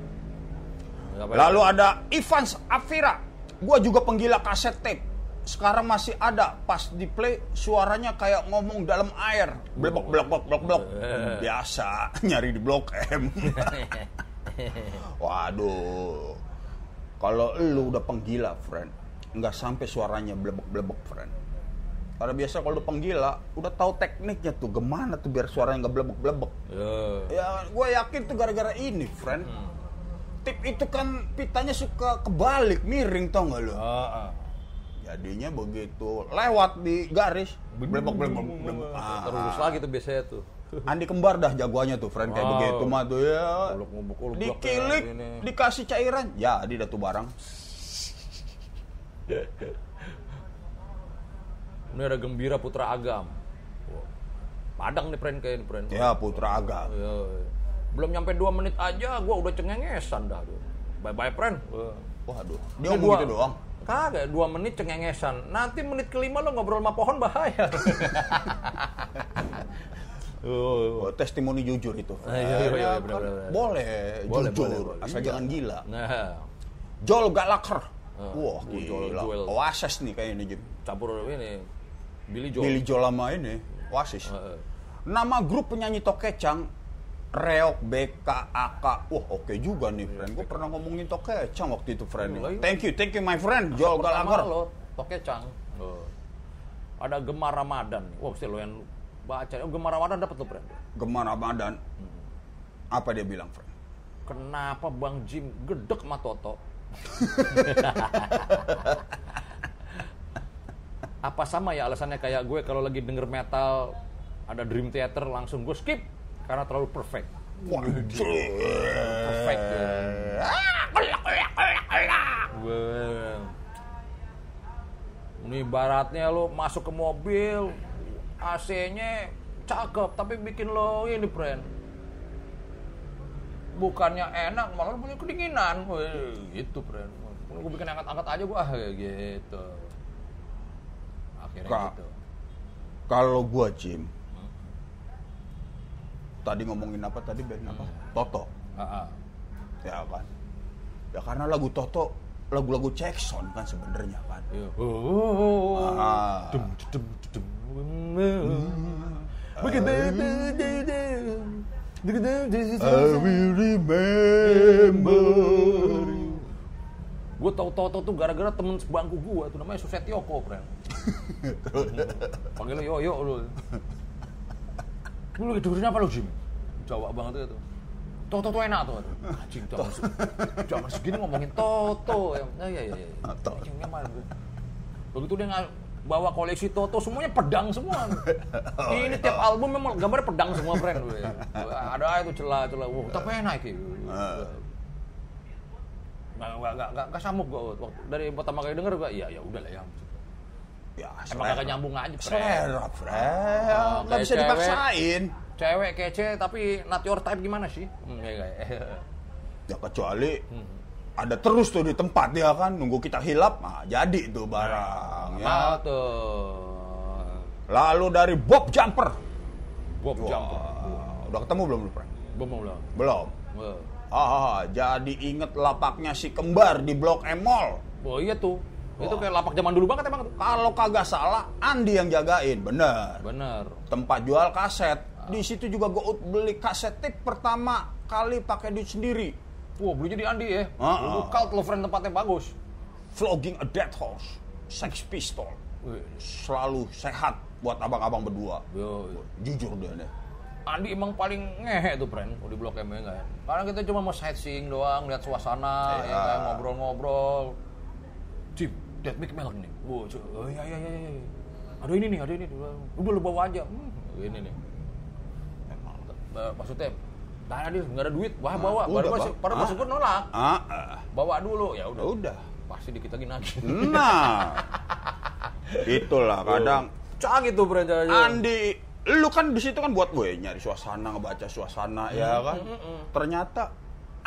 Apa-apa. Lalu ada Ivans Afira. Gua juga penggila kaset tape. Sekarang masih ada pas di play suaranya kayak ngomong dalam air. Blebok blebok blok blok. Biasa nyari di blok M. Waduh. Kalau lu udah penggila, friend, nggak sampai suaranya blebek-blebek, friend. Karena biasa kalau udah penggila, udah tahu tekniknya tuh, gimana tuh biar suaranya nggak blebek-blebek. Ya. Ya, gue yakin tuh gara-gara ini, friend. Tip itu kan pitanya suka kebalik, miring tau nggak lo? Ah, ah. Jadinya begitu lewat di garis, blebek blebek blebek. Ah, Terurus lagi tuh biasanya tuh. Andi kembar dah jagoannya tuh, friend kayak Wow. begitu mah tuh ya. Uluk-uluk, uluk-uluk Dikilik, kayak gini. dikasih cairan, jadi dah tuh barang. Ini ada Gembira Putra Agam. Wah. Padang nih, friend, kayak ini, friend. Ya Putra Agam. Ya, belum nyampe dua menit aja gua udah cengengesan dah. Bye bye friend. Waduh, dia ngomong gitu doang. Kagak, dua menit cengengesan. Nanti menit kelima lo ngobrol sama pohon bahaya. Oh, testimoni jujur itu. Ah, iya, iya, iya, Ya benar, kan, benar. Boleh, Boleh, jujur, boleh, boleh. asal Iya. jangan gila. Nah, Joel Gallagher. Wah, Oh, Joel, gila. Oasis nih kayaknya nih, campur ini Billy Joel. Billy Joel sama ini, Oasis. Heeh. Nama grup penyanyi Tokecang Reok BKAK. Wah, oke juga nih, friend. Gue pernah ngomongin Tokecang waktu itu, friend. Iya, iya. Thank you, thank you my friend, Joel Gallagher. lo Tokecang. Oh. Ada Gemar Ramadan. Wah, mesti lo yang baca. Oh, Gemar Ramadan dapat lo, friend. Gemar Ramadan. Apa dia bilang, friend? Kenapa Bang Jim gedek sama Toto? Apa sama ya alasannya kayak gue kalau lagi denger metal ada Dream Theater langsung gue skip karena terlalu perfect. Perfect. ya. Ini ibaratnya lo masuk ke mobil AC-nya cakep tapi bikin lo ini friend bukannya enak malah punya kedinginan Wih, gitu friend gue bikin angkat-angkat aja gue ah gitu Kak. gitu Kalau gua, Jim. Tadi ngomongin apa tadi band apa? Toto. Ah, ah. Ya kan. Ya karena lagu Toto lagu-lagu Jackson kan sebenarnya kan. Iya. Oh, Ah. Dum, dum, dum, dum. Begitu. I will remember you. Gue tau Toto tuh gara-gara temen sebangku gue tuh namanya Susetioko, friend. Panggilnya Yoyo lu. Lu lagi dengerin apa lu, Jim? Jawa banget itu. Toto tuh enak tuh. Anjing zaman, se- zaman segini ngomongin Toto. Ya, nah, iya, iya, iya. Toto. Anjing nyaman gue. Begitu dia nggak bawa koleksi Toto, semuanya pedang semua. Ini tiap album memang gambarnya pedang semua, friend. gue. Ada itu celah-celah. Wah, tapi enak gitu. Nggak, nggak, nggak, nggak, nggak sambung gue. Waktu, dari pertama kali denger gue, iya, ya udah lah ya. Ya, Emang selera. kagak nyambung aja, friend. Selera. Oh, Nggak kayak bisa cewek. dipaksain. Cewek kece tapi not your type gimana sih? Hmm, iya, iya. Ya kecuali Hmm. ada terus tuh di tempat ya kan nunggu kita hilap, nah jadi tuh barang ya. Mau tuh. Lalu dari Bob Jumper. Bob Wah, Jumper. Udah ketemu belum lu, Frank? Belum belum. Belum. Ah, jadi inget lapaknya si kembar di Blok M Mall. Oh iya tuh. Itu Wah. kayak lapak zaman dulu banget emang tuh. Kalau kagak salah, Andi yang jagain, bener. Bener. Tempat jual kaset. Di situ juga gue beli kaset tape pertama kali pakai duit sendiri. Wah, belinya di Andi ya. Ah, ah. lo friend tempatnya bagus. Flogging a Dead Horse, Sex Pistol. Wih. Selalu sehat buat abang-abang berdua. Yo, yo. Jujur dia nih. Andi emang paling ngehe tuh friend di Blok M ya kan. Karena kita cuma mau sightseeing doang, lihat suasana, Iya. ya kan, ngobrol-ngobrol. Jim, Dead Mic Melk nih. Cu- oh iya iya iya. iya. Ada ini nih, ada ini. Udah lu bawa aja. Hmm, ini nih. Ba- Maksudnya, nah dia nggak ada duit, wah bawa. udah, Baru masuk, baru Ah. masuk gue nolak. Ah, ah. Bawa dulu, ya udah. udah. Pasti dikit lagi nagih. Nah, itulah kadang Canggih tuh friend. Andi, lu kan di situ kan buat gue nyari suasana, ngebaca suasana ya kan. Ternyata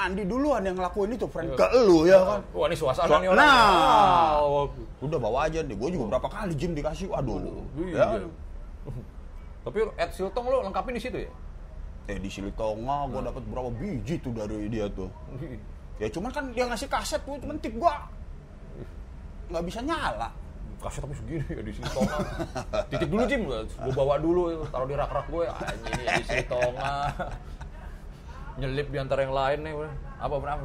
Andi duluan yang ngelakuin itu, friend. Ke lu ya kan. Wah ini suasana So- nih orangnya. nah. Wow. Udah bawa aja deh. Gue juga berapa kali Jim dikasih. Aduh. Iya. Ya. Tapi Ed Siltong lo lengkapin di situ ya? Eh di Silitonga gue dapat berapa biji tuh dari dia tuh. Ya cuman kan dia ngasih kaset tuh, cuman tip gua nggak bisa nyala. Kaset tapi segini ya di sini tonga. Titik dulu Jim, gue bawa dulu, taruh di rak-rak gue. Anjing ini di sini tonga. Nyelip di antara yang lain nih. Apa berapa?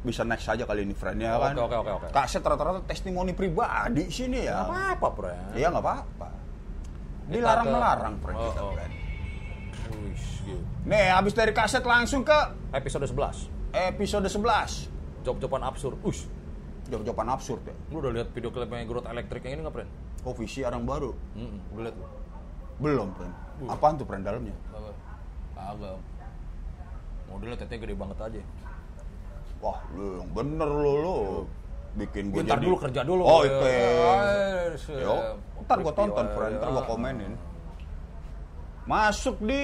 Bisa next aja kali ini friend ya Oke, kan. oke, oke, oke. Kaset rata-rata testimoni pribadi sini ya. Apa apa, bro? Iya nggak apa-apa. Dilarang melarang friend Oh, kita oh. friend. Wih, gitu. Nih habis dari kaset langsung ke Episode 11. episode 11. Job-joban absurd. Ush, Jawab-jawaban absurd ya. lu udah lihat video klipnya Growth Electric yang ini nggak, friend? Oh visi yang baru. Hmm, udah lihat lu? Belum friend. Apaan tuh friend dalamnya? Apa? Kagak. Modelnya tetenya gede banget aja. Wah lu yang bener lu lu. Bikin gue Bentar jadi... dulu kerja dulu. Oh Ya. oke. Ah, Yo, ntar gue tonton friend, ntar gue ya. komenin. Masuk di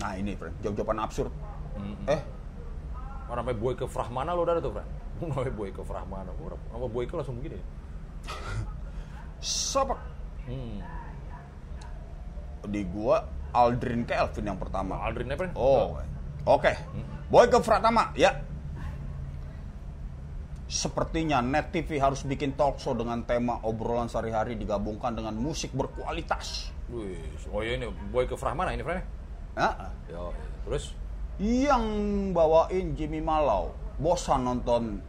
Nah ini friend, jawab-jawaban absurd. Eh, Orang sampai boy ke Frahmana lo udah ada tuh, Fran? Sampai boy ke Frahmana. Gua Sama boy ke langsung begini. siapa? Hmm. Di gua Aldrin Kelvin yang pertama. Aldrin ya, Fran? Oh, oke. Boy ke Pratama, ya. Sepertinya Net TV harus bikin talk show dengan tema obrolan sehari-hari digabungkan dengan musik berkualitas. Wih, oh iya ini boy ke Frahmana ini, Fran? Nah, Yo, terus? Yang bawain Jimmy Malau bosan nonton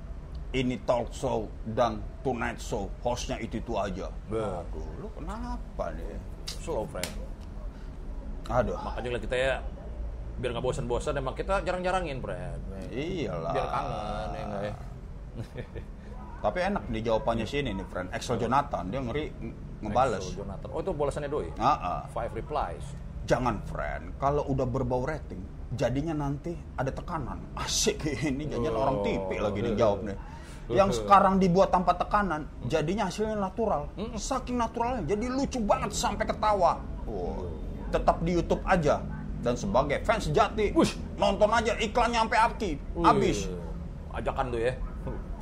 ini talk show dan tonight show hostnya itu itu aja. Aduh, lu kenapa nih? Slow, Fran. Aduh, Makanya lah kita ya biar nggak bosan-bosan emang kita jarang-jarangin, Fran. iyalah. Biar kangen ya ya. Tapi enak nih jawabannya sini nih, friend. Axel Jonathan dia ngeri nge- ngebales. Axel Jonathan. Oh itu bolasannya doi. Ah, ah. Five replies. Jangan, friend. Kalau udah berbau rating, jadinya nanti ada tekanan. Asik ini jadinya Oh. orang tipe lagi nih jawab nih. Yang sekarang dibuat tanpa tekanan, jadinya hasilnya natural. Saking naturalnya, jadi lucu banget sampai ketawa. Wow. Tetap di YouTube aja. Dan sebagai fans sejati, Wush. nonton aja iklannya sampai abki, habis. Ajakan tuh ya.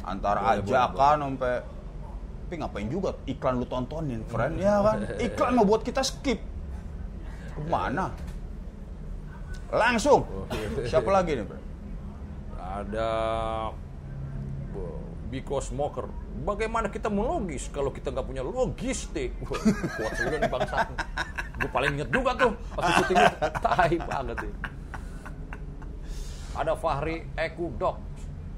Antara Boleh, ajakan sampai tapi ngapain juga iklan lu tontonin, friend ya kan? Iklan mau buat kita skip. Ke mana? Langsung. Siapa lagi nih, friend? Ada Biko Smoker. Bagaimana kita mau logis kalau kita nggak punya logistik? Wah, Kuat juga nih bangsa. Gue paling inget juga tuh pas syuting itu. Tai banget ya. Ada Fahri Eku Dok.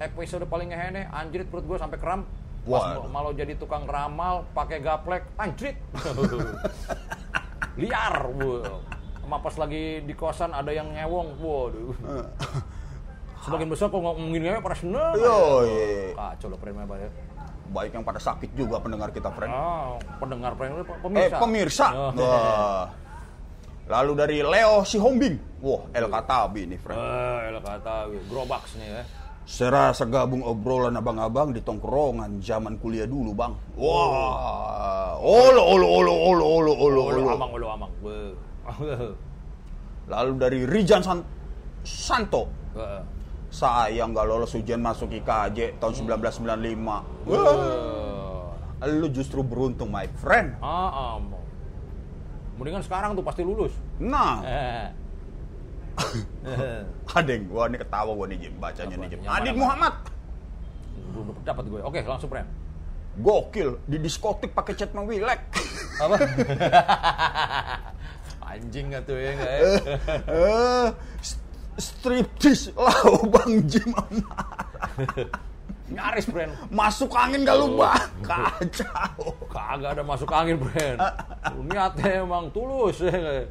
Episode paling ngehene, anjrit perut gue sampai kram. Pas Waduh. malah jadi tukang ramal, pakai gaplek, anjrit. Liar. Wow. Sama pas lagi di kosan ada yang ngewong, waduh. Sebagian besar kalau ngomongin ngewe pada seneng. Yo, iya. Kacau loh friend ya. Baik yang pada sakit juga pendengar kita, friend. Ah, pendengar friend Eh, pemirsa. pemirsa. Oh. Wah. Lalu dari Leo Sihombing. Wah, El Katabi nih, friend. Eh, elah kata Grobox nih ya. Serasa gabung obrolan abang-abang di tongkrongan zaman kuliah dulu, Bang. Wah. Olo, olo, olo, olo, olo, olo, Ulu olo. amang, ulu amang. Beuh. Lalu dari Rijan San- Santo. Eh, Sayang gak lolos ujian masuk IKJ tahun 1995. Wah. eh. Lu justru beruntung, my friend. Ah, am. Mendingan sekarang tuh pasti lulus. Nah, Eh. adeng, wah ini ketawa gua nih Jim, bacanya nih Jim. Adit? Muhammad, Belum dapat gue. Oke, langsung friend. gokil di diskotik pakai cat mewilek. Apa? Anjing gak tuh ya nggak ya? Eh, st- striptease lau Bang Jim Nyaris, friend. Masuk angin gak lu bang? Kacau. Kagak ada masuk angin, friend. Niatnya emang tulus ya. nggak ya?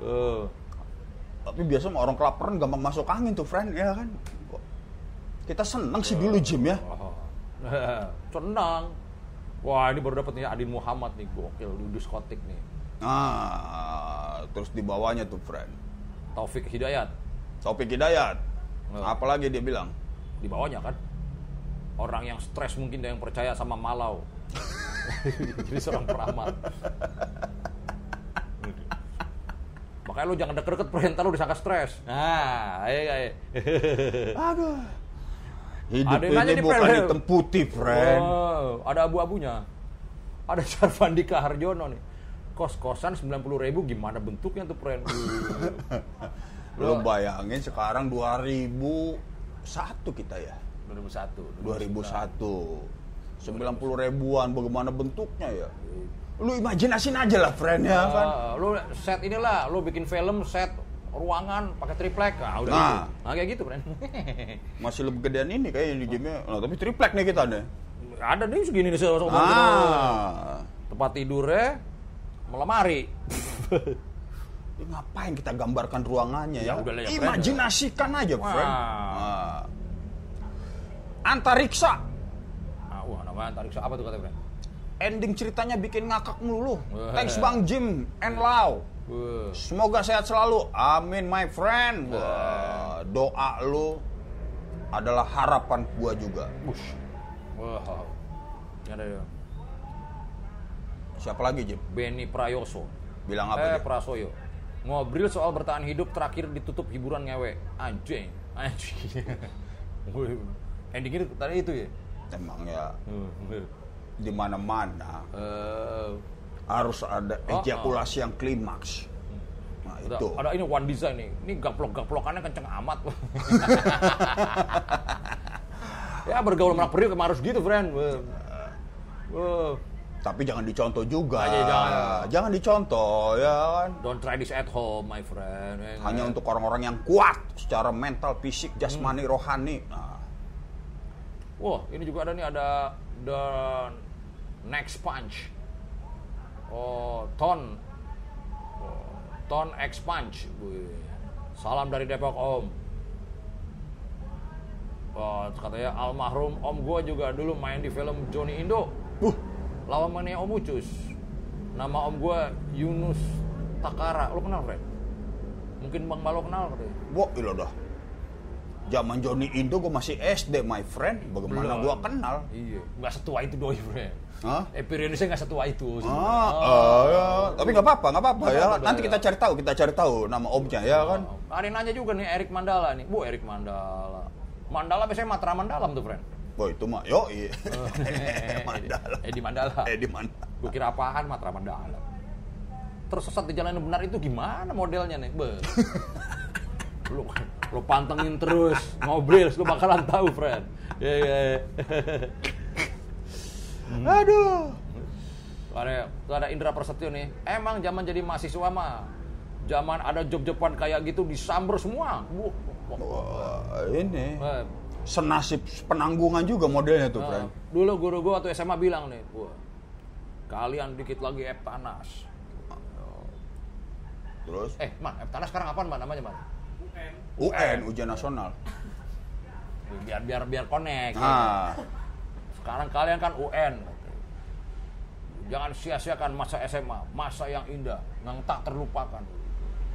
Eh, Tapi biasa orang kelaparan gampang masuk angin tuh, friend, ya kan? Kita seneng sih dulu Jim ya. oh. Senang. Wah, ini baru dapat nih Adin Muhammad nih, gokil di diskotik nih. Nah, terus di bawahnya tuh, friend. Taufik Hidayat Topik Hidayat. Oh. Apalagi dia bilang? di bawahnya kan. Orang yang stres mungkin dia yang percaya sama malau. Jadi seorang peramal. Makanya lu jangan deket-deket perintah lu disangka stres. Nah, ayo ayo. Aduh. Hidup Ada ini nih, bukan friend. hitam putih, friend. Wow, ada abu-abunya. Ada Sarvandika Harjono nih. Kos-kosan 90 ribu gimana bentuknya tuh, friend? Lo bayangin sekarang 2001 kita ya. 2001. 2001. 90 ribuan bagaimana bentuknya ya? Lu imajinasin aja lah friend ya kan. Ah, lu set inilah, lu bikin film set ruangan pakai triplek. Nah, udah Nah. gitu. Nah, kayak gitu, friend. Masih lebih gedean ini kayaknya di game Nah, tapi triplek nih kita nih. ada nih segini nih Ah. Tempat tidurnya melemari. Ini ngapain kita gambarkan ruangannya ya? Ya udahlah ya, friend. Imajinasikan aja, friend. Antariksa. Ah, wah, namanya antariksa apa tuh kata friend? Ending ceritanya bikin ngakak melulu. Thanks Bang Jim and Lau. Semoga sehat selalu. Amin my friend. Wah, doa lu adalah harapan gua juga. Bush. Wah. Ini ada ya. Siapa lagi Jim? Benny Prayoso. Bilang apa eh, dia? Prasoyo. Ngobrol soal bertahan hidup terakhir ditutup hiburan ngewe. Anjing. Anjing. Endingnya tadi itu ya? Emang ya Hmm, di mana-mana Eh, harus ada Oh, ejakulasi yang klimaks. Nah, ada, itu. ada ini one design nih. Ini gaplok-gaplokannya kenceng amat. ya bergaul sama periuk emang harus gitu, friend. Wah. Wah. Tapi jangan dicontoh juga. Aja, jangan. Jangan dicontoh ya kan. Don't try this at home, my friend. Ya, Hanya untuk orang-orang yang kuat secara mental, fisik, Hmm. jasmani, rohani. Nah, Wah, ini juga ada nih ada the next punch. Oh, ton. Oh, ton X punch. Wih. Salam dari Depok Om. Oh, katanya almarhum Om gua juga dulu main di film Johnny Indo. uh, Lawannya Om Ucus. Nama Om gua Yunus Takara. Lo kenal, Fred? Mungkin Bang Malo kenal katanya. wah, ilo dah. Zaman Johnny Indo gue masih SD, my friend. Bagaimana gua kenal? Iya, nggak setua itu doi, Fred. Hah? Experience-nya nggak setua itu. Ah, ah, ya. tapi nggak apa-apa, nggak apa-apa ya. apa-apa, Nanti ya. kita cari tahu, kita cari tahu nama omnya ya kan. Oh, Ada nanya juga nih Erik Mandala nih. Bu Erik Mandala. Mandala biasanya Matra Mandalam tuh, friend. Wah itu mah, yo iya. Oh. Mandala. Eh di Mandala. Eh di mana? Gue kira apaan Matra Mandala. Tersesat di jalan yang benar itu gimana modelnya nih? Be. lu, lu pantengin terus, ngobrol, lu bakalan tahu, friend. Ya, ya, ya. Aduh. Ada, ada Indra Prasetyo nih. Emang zaman jadi mahasiswa mah, zaman ada job-joban kayak gitu disamber semua. Wah, wah. Wah, ini Eh, senasib penanggungan juga modelnya tuh, Nah, dulu guru gua waktu SMA bilang nih, wah, kalian dikit lagi Eptanas. Terus? Eh, Man, Eptanas sekarang apaan, Man, namanya, Man? UN, ujian nasional. Biar biar biar connect. Ah, Sekarang kalian kan UN. Jangan sia-siakan masa SMA, masa yang indah, yang tak terlupakan.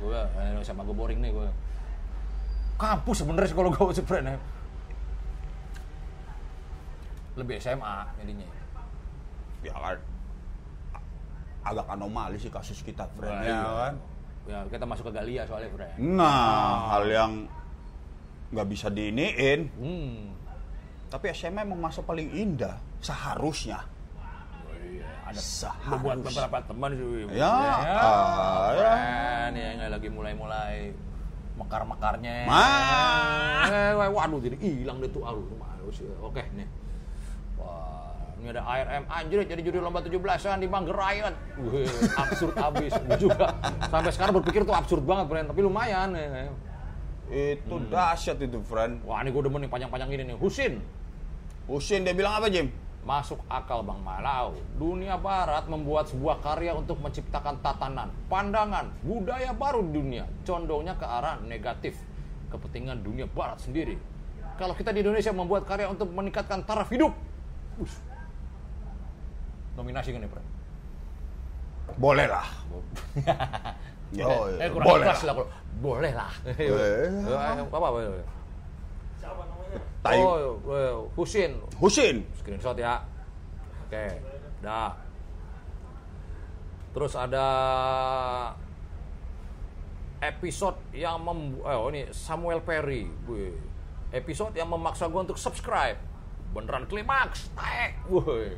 Gue, eh, SMA gue boring nih gue. Kampus sebenarnya kalau gue sebenarnya. Lebih SMA jadinya. ya kan. Agak anomali sih kasus kita, friend. Ya iya. kan? Ya, kita masuk ke Galia soalnya, Bre. Nah, hal yang nggak bisa diiniin. Hmm. Tapi SMA emang masa paling indah, seharusnya. Iya, ada Seharusnya. buat beberapa teman sih. Ya, ah, ya. keren, ya, yang lagi mulai-mulai mekar-mekarnya. Mah. Eh, wah, waduh, jadi hilang deh tuh. Aduh. Oke, nih. Ini ada ARM anjir jadi juri lomba 17-an di Manggarai. Wih, absurd abis juga. Sampai sekarang berpikir tuh absurd banget, Bren. Tapi lumayan. Ya. Itu dahsyat itu, friend. Wah, ini gue demen nih panjang-panjang ini nih. Husin, Husin dia bilang apa, Jim? Masuk akal Bang Malau. Dunia Barat membuat sebuah karya untuk menciptakan tatanan, pandangan, budaya baru di dunia. Condongnya ke arah negatif. Kepentingan dunia Barat sendiri. Kalau kita di Indonesia membuat karya untuk meningkatkan taraf hidup. Ush. Nominasi kan Bro? Boleh lah. eh, Oh, eh, iya. kurang Boleh lah. lah. Boleh lah. Eh. Eh, apa, apa, apa? Tai- Oh, eh, Husin. Husin. Screenshot ya. Oke, dah. Terus ada episode yang mem eh, oh ini Samuel Perry. Episode yang memaksa gue untuk subscribe. Beneran klimaks. Taek. Wih.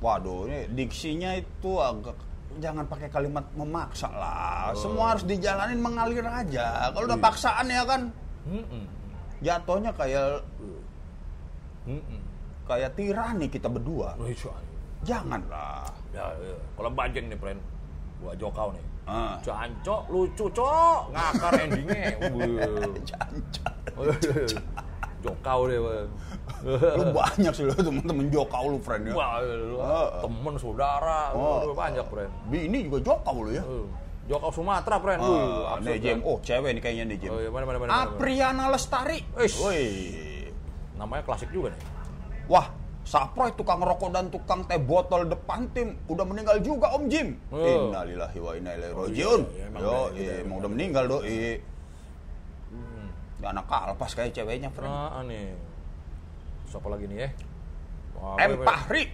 Waduh, ini diksinya itu agak jangan pakai kalimat memaksa lah. Semua harus dijalanin mengalir aja. Kalau udah paksaan ya kan Mm-mm. jatuhnya kayak Mm-mm. kayak tirani kita berdua. Janganlah. Ya, ya. kalau bajeng nih, friend. Gua jokau nih. Ah. Jancok, lucu, cok. Ngakar endingnya. Jokau deh. Lu banyak sih lu temen-temen jokau lu, friend ya. Wah, lu, Ah. temen, saudara, Oh. Waduh, banyak, friend. Bini juga jokau lu ya. Uh, Jokau Sumatera, friend. Absurd, nih Jim, oh cewek nih kayaknya nih Jim. Oh, iya, mana, mana, mana. Apriana Lestari. Woi. Namanya klasik juga nih. Wah, Saproy tukang rokok dan tukang teh botol depan tim udah meninggal juga Om Jim. Oh. Innalillahi wa inna ilaihi rajiun. iya, iya, emang Yo, iya, emang udah meninggal doi. Ya, anak kalpas kayak ceweknya, friend. Nah, nih. Siapa lagi nih ya? Wah, M. Pahri.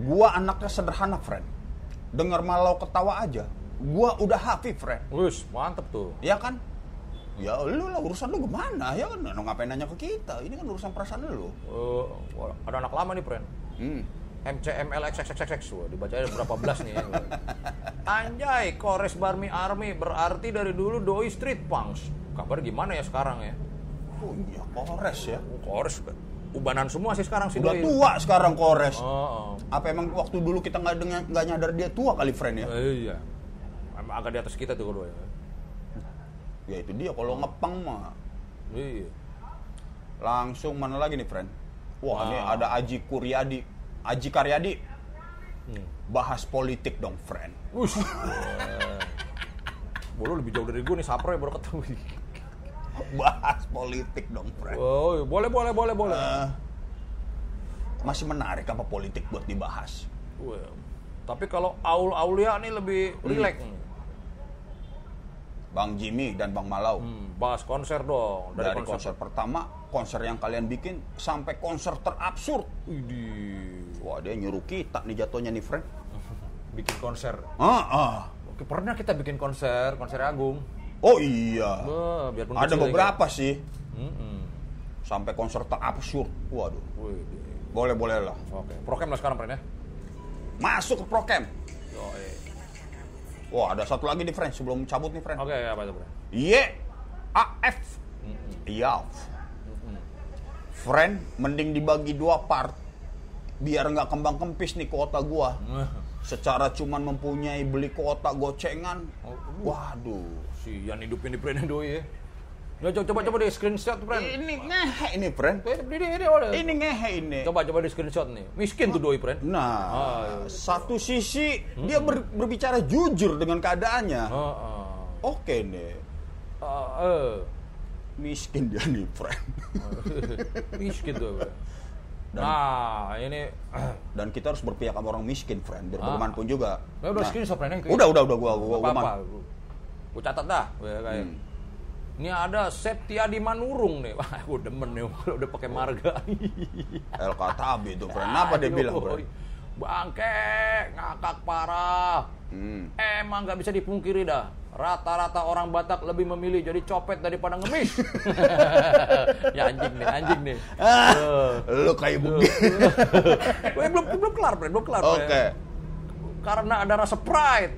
Gua anaknya sederhana, friend. Dengar malau ketawa aja. Gua udah happy, friend. Wih, mantep tuh. Ya kan? Ya lu lah urusan lu gimana ya kan? Nah, ngapain nanya ke kita? Ini kan urusan perasaan lu. Wah, ada anak lama nih, friend. Hmm. MCMLXXXX Wah, dibacanya berapa belas nih ya. Anjay, Kores Barmy Army berarti dari dulu doi street punks. Kabar gimana ya sekarang ya? Oh iya, Kores ya. Oh, Kores ubanan semua sih sekarang sih Udah tua sekarang Kores. Oh, oh. Apa emang waktu dulu kita nggak dengar nggak nyadar dia tua kali friend ya? Eh, iya. Emang agak di atas kita tuh kedua ya. Ya itu dia kalau ngepang mah Iya. langsung mana lagi nih friend? Wah ini Ah. ada Aji Kuryadi, Aji Karyadi. Hmm. Bahas politik dong friend. Ush. Bolo lebih jauh dari gue nih Sapro ya baru ketemu. Bahas politik dong friend. Oh, boleh boleh boleh boleh. Eh, masih menarik apa politik buat dibahas? Wah, Tapi kalau Aul Aulia nih lebih rileks nih. Bang Jimmy dan Bang Malau. Hmm, bahas konser dong Dari, konser. pertama, konser yang kalian bikin sampai konser terabsurd. Widih. Wah dia nyuruh kita nih jatuhnya nih friend. bikin konser. Ah, ah. Oke, pernah kita bikin konser, konser Agung. Oh iya. Biarpun Ada beberapa sih. Mm-mm. Sampai konser terabsurd. Waduh. Widih. Boleh boleh lah. Oke, prokem lah sekarang, Pren ya. Masuk ke Procam. Yoi. Wah ada satu lagi nih friend sebelum cabut nih friend. Oke, apa itu, Pren? Y A F. Yaf. Friend, mending dibagi dua part. Biar nggak kembang kempis nih kuota gua. Secara cuman mempunyai beli kuota gocengan. Oh, Waduh. Si yang hidupin di Pren doi ya. Ya, coba coba coba di screenshot, friend. Ini ngehe ini, friend. Eh, Ini ini oleh. Ini ngehe ini. Coba coba di screenshot nih. Miskin tuh doi, friend. Nah, Ah, satu sisi dia ber- berbicara jujur dengan keadaannya. Heeh. Oke nih, Ah, eh. miskin dia nih, friend. Miskin tuh. friend. Nah, ini Dan kita harus berpihak sama orang miskin, friend. Biar Ah. bagaimanapun juga. Ya udah Nah, screenshot friend Udah, udah, udah gua gua, gua, apa apa. man- Gue catat dah. Ya, kayak. Hmm. Ini ada Septiadi Manurung nih. Wah, gue demen nih kalau udah pakai marga. El Katabi itu, friend. Apa dia bilang, friend? Bangke, ngakak parah. Hmm. Emang nggak bisa dipungkiri dah. Rata-rata orang Batak lebih memilih jadi copet daripada ngemis. ya anjing nih, anjing nih. Ah, lu kayak begini. Gue belum belum kelar, belum kelar. Oke. Karena ada rasa pride.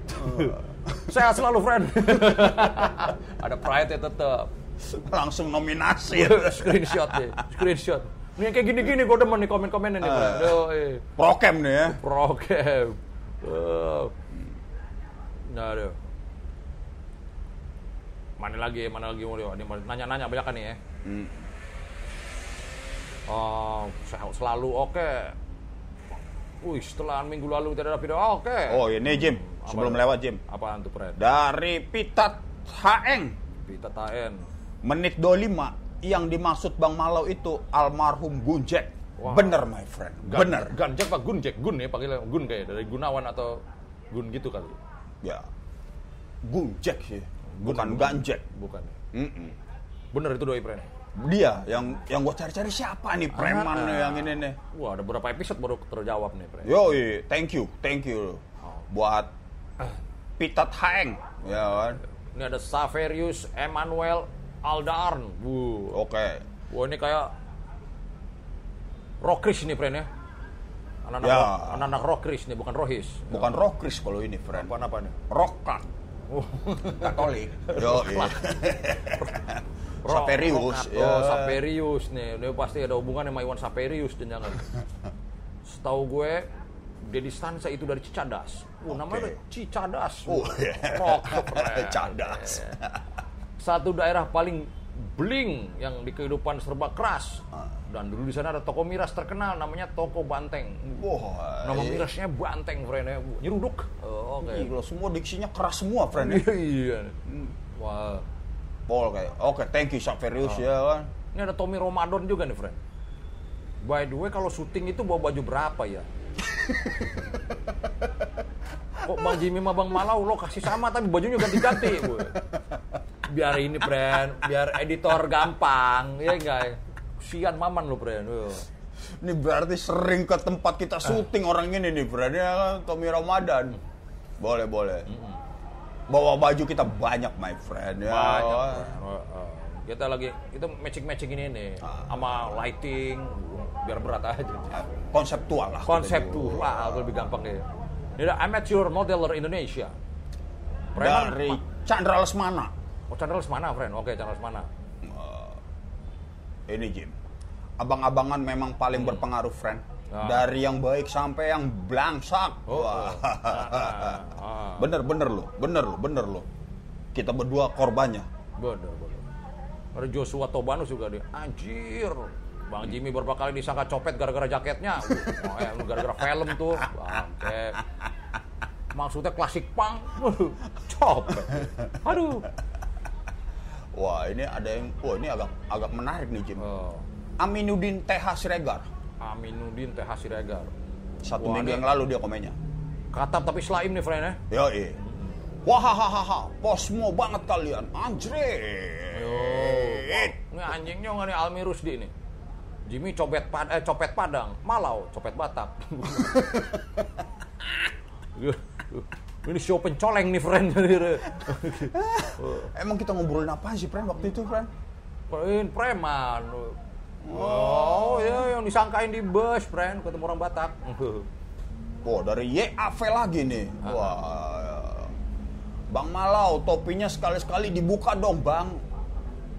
Sehat selalu, friend. ada pride ya tetap. Langsung nominasi. screenshot deh, screenshot. Nih yang kayak gini-gini gue demen nih komen-komennya nih. Yoi. Prokem nih ya. Prokem. Oh. Nah, aduh. Mana lagi, mana lagi mau Ini nanya-nanya banyak kan nih ya. Hmm. Oh, sehat selalu oke. Wih, setelah minggu lalu tidak ada video, oke. Oh ini Jim, sebelum Apa? lewat Jim. Apaan tuh, Fred? Dari Pitat HN, Pita Taen. menit 25, yang dimaksud Bang Malau itu almarhum Gunjek. Wah. Bener my friend, Gan- bener. Ganjek pak Gun, Jack Gun ya, panggil Gun kayak dari Gunawan atau Gun gitu kali. Ya, Gunjek sih, bukan Gun. Ganjek. Bukan. Mm-mm. Bener itu doi, Fred. Dia yang yang gue cari-cari siapa nih preman Ah. nih yang ini nih. Wah, ada beberapa episode baru terjawab nih, Fred. Yoi, thank you, thank you Oh. buat Pitat HN, ya kan? Ini ada Saverius Emmanuel Aldarn. Bu. Oke, Wah, ini kayak Rockris nih, friend ya. Anak-anak Ya. anak-anak Rockris nih, bukan Rohis. bukan Rockris kalau ini friend, Apa apa nih? Rockak, Oh. Katolik. Yoi. Rock- Saperius, Rock- ya. Oh, Saperius nih. Dia pasti ada hubungan sama Iwan Saperius dan jangan. Setahu gue Dedi Stansa itu dari Cicadas. Oh, namanya Oke. Cicadas. Oh, iya. Rock, keren. Cadas. Satu daerah paling bling yang di kehidupan serba keras. Ah. Dan dulu di sana ada toko miras terkenal namanya Toko Banteng. Wah, Nama iya. mirasnya Banteng, friend ya. Nyeruduk. Oh, oke. Gila, semua diksinya keras semua, friend. ya. Iya. Wah. Pol kayak, oke, thank you Saverius ya kan. Ini ada Tommy Ramadan juga nih, friend. By the way, kalau syuting itu bawa baju berapa ya? Kok Bang Jimmy sama Bang Malau lokasi sama tapi bajunya ganti-ganti. Biar ini, friend. Biar editor gampang. Ya enggak? Sian maman lo, friend. Ini berarti sering ke tempat kita syuting orang ini nih, friend ya kan, Tommy Ramadan. Boleh, boleh. Bawa baju kita banyak, my friend ya. Banyak. Oh. Kita lagi itu matching-matching ini nih sama lighting biar berat aja. Konseptual lah. Konseptual lebih gampang ya. Ini ada amateur modeler Indonesia. Preman Dari Chandra Lesmana. Oh, Chandra mana, friend? Oke, Chandra mana? Ini Jim. Abang-abangan memang paling berpengaruh, friend. Ah. Dari yang baik sampai yang blangsak. Oh, Wah. oh. Ah, ah. Bener, bener loh. Bener loh, bener loh. Kita berdua korbannya. Bener, bener. Ada Joshua Tobanus juga dia. Anjir. Bang Jimmy beberapa kali disangka copet gara-gara jaketnya. Oh, ya, gara-gara film tuh. Bangke. Maksudnya klasik punk. Copet. Aduh. Wah, ini ada yang, wah ini agak agak menarik nih Jim. Oh. Aminuddin TH Siregar. Aminuddin TH Siregar. Satu Wah, minggu ini yang lalu dia komennya. Katab tapi slaim nih, friend ya. Yo, Wahahaha, posmo banget kalian. Anjre. Yo, ini anjingnya nggak nih Almi Rusdi nih. Jimmy copet pad eh, copet Padang, Malau copet Batak. ini show pencoleng nih friend. Emang kita ngobrolin apa sih, friend, waktu itu, friend? Ini preman. Oh, ya yang disangkain di bus, friend, ketemu orang Batak. Wah, dari YAV lagi nih. Wah. Bang Malau, topinya sekali-sekali dibuka dong, Bang.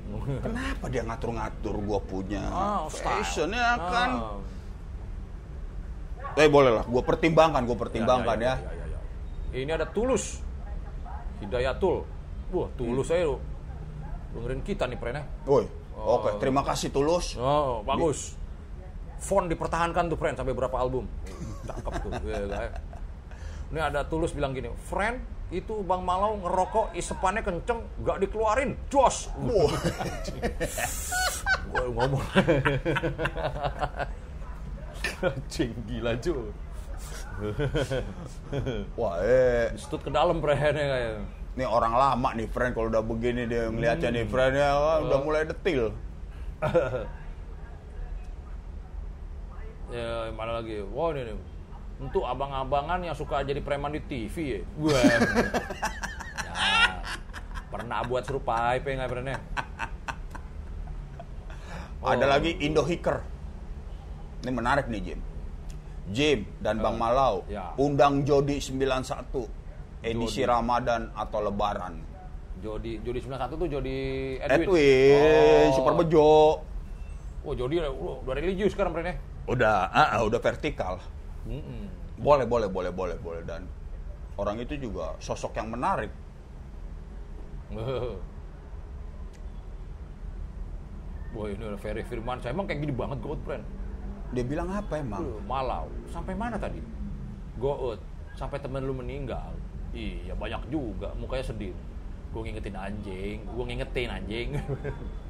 Kenapa dia ngatur-ngatur gua punya Ah, style. fashion ya kan? Ah. Eh boleh lah, gua pertimbangkan, gua pertimbangkan ya. ya, ya, ya. Ini ada Tulus. Hidayatul. Wah, Tulus saya Dengerin kita nih, friend ya. Woi, oke, terima kasih Tulus. Oh, bagus. Font dipertahankan tuh, friend, sampai berapa album. Cakep tuh. Ya. Ini ada Tulus bilang gini, friend, itu Bang Malau ngerokok, isepannya kenceng, gak dikeluarin, jos. Wah, Gue ngomong. Anjing, gila cuy. wah, eh, Stut ke dalam, friend, ya ini orang lama nih friend kalau udah begini dia ngeliatnya nih friend ya kan, udah mulai detil. Ya, mana lagi? Wow, ini nih. Untuk abang-abangan yang suka jadi preman di TV ya. Wah. Ya, pernah buat serupai pe nggak pernah? Ada Oh. lagi Indo Hiker. Ini menarik nih Jim. Jim dan Bang Malau ya. undang Jodi 91 edisi Jodi. Ramadan atau Lebaran. Jody Jody 91 tuh Jody Edwin. Edwin, Oh. Super Bejo. Oh, Jody udah, religius sekarang pernah. Udah, ah, ah, udah vertikal. Mm-mm. Boleh, boleh, boleh, boleh, boleh dan orang itu juga sosok yang menarik. Wah ini udah Ferry Firman, saya emang kayak gini banget Goat friend. Dia bilang apa emang? Malau, sampai mana tadi? Goat, sampai temen lu meninggal. Iya banyak juga, mukanya sedih. Gue ngingetin anjing, gue ngingetin anjing.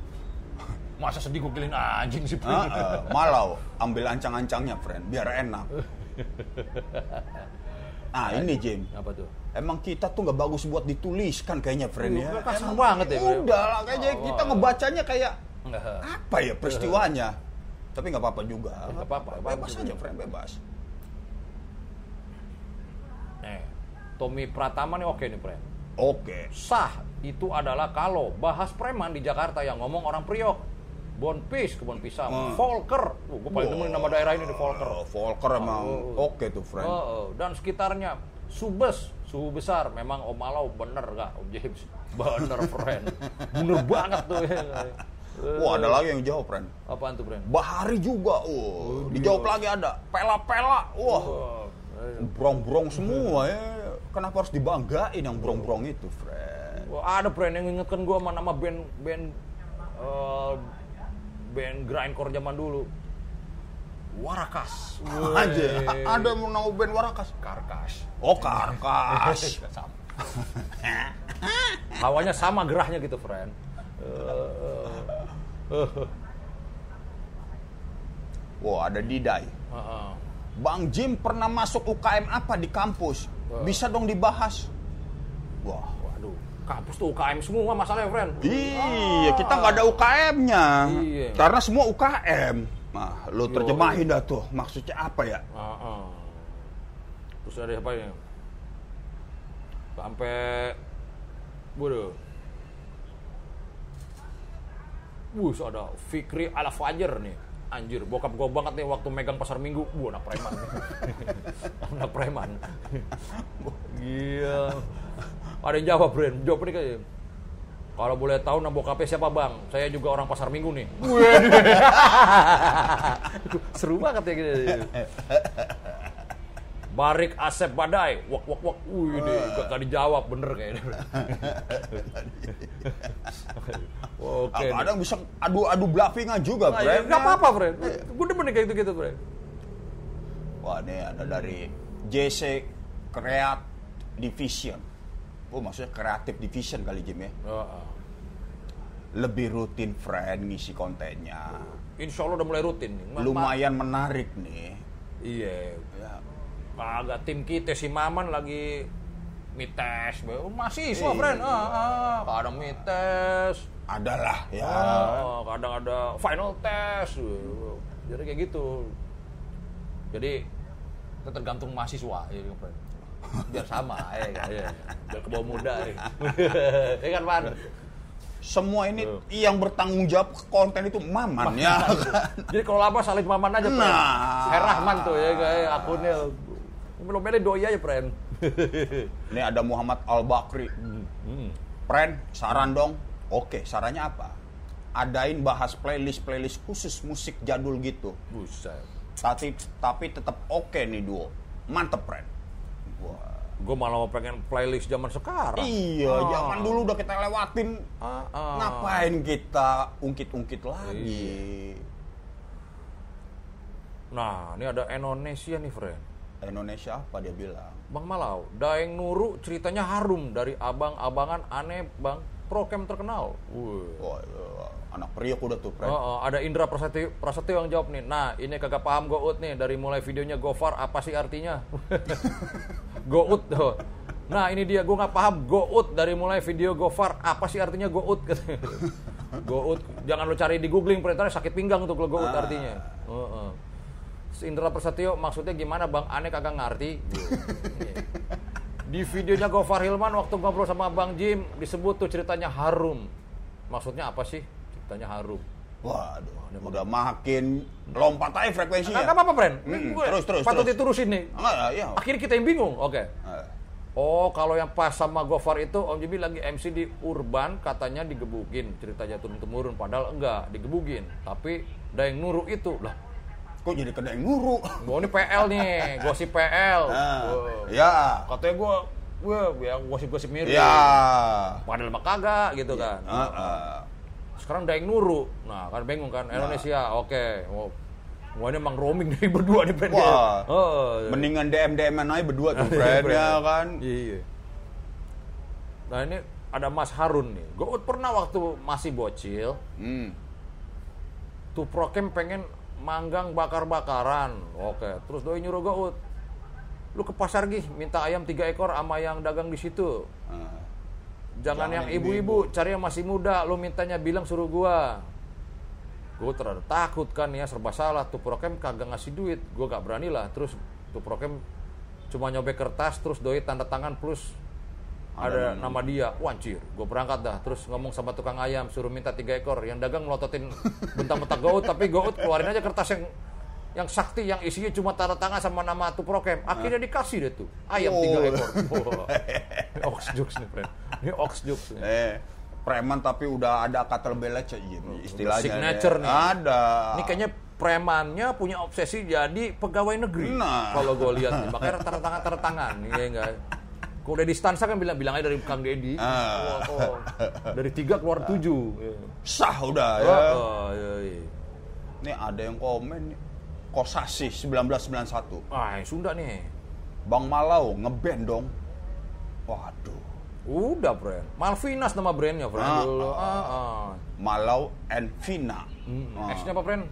Masa sedih gue kilin anjing sih? Ah, ah, Malau, ambil ancang-ancangnya, friend, biar enak. Nah, ini Jim. Apa tuh? Emang kita tuh nggak bagus buat dituliskan kayaknya, friend ya. Iya, kasar banget ya. Udah lah, kayaknya Oh, kita ngebacanya kayak apa ya peristiwanya. Tapi nggak apa-apa juga. Nggak apa-apa, Bebas aja, friend, bebas. Eh, Tommy Pratama nih oke nih friend. Oke. Sah itu adalah kalau bahas preman di Jakarta yang ngomong orang Priok. Bonpis, kebun pisang. Hmm. Volker. Uh, gue paling demen nama daerah ini di Volker. Oh, Volker emang Oh. oke tuh, friend. Oh. dan sekitarnya Subes, suhu besar. Memang Om Malau bener gak Om James? Bener, friend. Bener banget tuh. ya. Wah, ada lagi yang jawab, friend. Apaan tuh, friend? Bahari juga, oh, dijawab lagi ada. Pela-pela, wah, Oh, eh. brong-brong semua ya. Kenapa harus dibanggain yang brong-brong itu, friend? Wah, ada friend yang ngingetkan gue sama nama band band eh, band grindcore zaman dulu. Warakas. Aja, ada mau nama band Warakas. Karkas. Oh, Karkas. Sama. Hawanya sama gerahnya gitu, friend. Wah, ada Didai. Heeh. Bang Jim pernah masuk UKM apa di kampus? Bisa dong dibahas. Wah, Waduh, kampus tuh UKM semua masalahnya, friend. iya kita nggak ada UKM-nya. Iya. Karena semua UKM. Nah, lu terjemahin dah tuh. Maksudnya apa ya? Heeh. Terus ada apa ini? Sampai Waduh. Bus ada Fikri Al Fajar nih. Anjir, bokap gue banget nih waktu megang pasar minggu. Wah, anak preman. anak preman. Iya. Ada yang jawab, Bren. Jawab nih kayak. Kalau boleh tahu nama bokapnya siapa, Bang? Saya juga orang pasar minggu nih. Seru banget ya gitu. Barik Asep Badai, wak wak wak, wih deh, gak, gak dijawab bener kayaknya. Oke. nih. Kadang bisa adu-adu bluffingan juga, Nah, ya, Bren. Gak apa-apa, Fred. Gue demen kayak gitu-gitu, Fred. Wah, ini ada dari JC Create Division. Oh, maksudnya Creative Division kali Jim ya. Lebih rutin, friend, ngisi kontennya. Insya Allah udah mulai rutin nih. Ma- ma- Lumayan menarik nih. Iya. Ya, Agak tim kita si Maman lagi mites. Oh, mahasiswa, Iya. friend. Ah, ah, kadang mites, adalah ya. ah, kadang ada final test. Jadi kayak gitu. Jadi itu tergantung mahasiswa, ya, friend. Biar sama, ya, ya, ya. Biar ke bawah muda, ya. ya kan, Pan? Semua ini Tuh. yang bertanggung jawab ke konten itu Maman ya. Jadi kalau apa salin Maman aja. Nah. Her Rahman tuh ya, kayak akunnya. Belum beda doi aja, friend. Ini ada Muhammad Al Bakri. Hmm. Friend, saran dong. Oke, sarannya apa? Adain bahas playlist-playlist khusus musik jadul gitu. Buset. Tapi tapi tetap oke nih duo. Mantep, friend. Wah. Gue malah mau pengen playlist zaman sekarang. Iya, Ah. zaman dulu udah kita lewatin. Ah, ah. Ngapain kita ungkit-ungkit lagi? Iya. Nah, ini ada Indonesia nih, friend. Indonesia apa dia bilang? Bang Malau, Daeng Nuru ceritanya harum dari abang-abangan aneh bang prokem terkenal. Wuh. Wah, iya, anak priok udah tuh. Oh, oh, ada Indra Prasetyo, Prasetyo yang jawab nih. Nah, ini kagak paham Gout nih dari mulai videonya Gofar apa sih artinya? Gout tuh. Nah, ini dia gue nggak paham Gout dari mulai video Gofar apa sih artinya Gout katanya. Gout, jangan lo cari di googling perintahnya sakit pinggang tuh kalau Gout artinya. Heeh. Si Indra Prasetyo maksudnya gimana Bang? Aneh kagak ngerti. Di videonya Gofar Hilman waktu ngobrol sama Bang Jim disebut tuh ceritanya harum. Maksudnya apa sih? Ceritanya harum. Waduh, udah makin lompat aja frekuensinya. Nggak apa-apa, Pren. Mm-mm, Gue terus, terus, Patut terus. diterusin nih. Enggak, ya, iya. Akhirnya kita yang bingung. Oke. Eh, Oh, kalau yang pas sama Gofar itu Om Jimmy lagi MC di Urban katanya digebukin, ceritanya turun temurun padahal enggak digebukin. Tapi Daeng Nuru itu lah. Kok jadi kena yang nguru? Gua ini PL nih, gosip PL. Nah, Wah. ya. Katanya gua gua yang gosip-gosip mirip. Ya. Padahal mah kagak gitu kan. Heeh. Sekarang Daeng Nuru. Nah, kan bingung kan Indonesia. Oke. Wah ini emang roaming dari berdua nih Pren. Wah. Oh, Mendingan DM DM aja berdua tuh, Fred, ya kan? Iya. Nah ini ada Mas Harun nih. Gue pernah waktu masih bocil, Hmm. tuh prokem pengen manggang bakar-bakaran. Oke, terus doi nyuruh gue, lu ke pasar gih, minta ayam tiga ekor sama yang dagang di situ. Nah, Jangan, Jangan yang yang ibu-ibu, cari yang masih muda. Lu mintanya bilang suruh gua. Gue terlalu takut kan ya, serba salah. Tuh prokem kagak ngasih duit. Gue gak berani lah. Terus tuh prokem cuma nyobek kertas, terus doi tanda tangan plus ada, nama dia. Wancir, gue berangkat dah. Terus ngomong sama tukang ayam, suruh minta tiga ekor. Yang dagang melototin bentak-bentak gout, tapi gout keluarin aja kertas yang yang sakti yang isinya cuma tanda tangan sama nama tuh prokem. Akhirnya dikasih deh tuh ayam tiga Oh. ekor. Wah. Ox jokes nih, friend. Ini ox jokes nih. Eh, preman tapi udah ada kata lecet gitu, istilahnya. Signature nih. Ada. Ini kayaknya premannya punya obsesi jadi pegawai negeri. Nah. Kalau gue lihat nih, makanya tanda tangan tanda tangan, iya enggak. Kalau di stansa kan bilang bilang aja dari Kang Deddy. Ah. Oh, oh. Dari tiga keluar tujuh. Iya. Sah udah ya. Oh, oh, iya, iya. Nih ada yang komen nih. Kosasi 1991. Ah, Sunda nih. Bang Malau ngeband dong. Waduh. Udah, friend. Malvinas nama brandnya, friend. Ah, Dulu. Ah, ah. Malau and Vina. Hmm. Ah. S-nya apa, friend?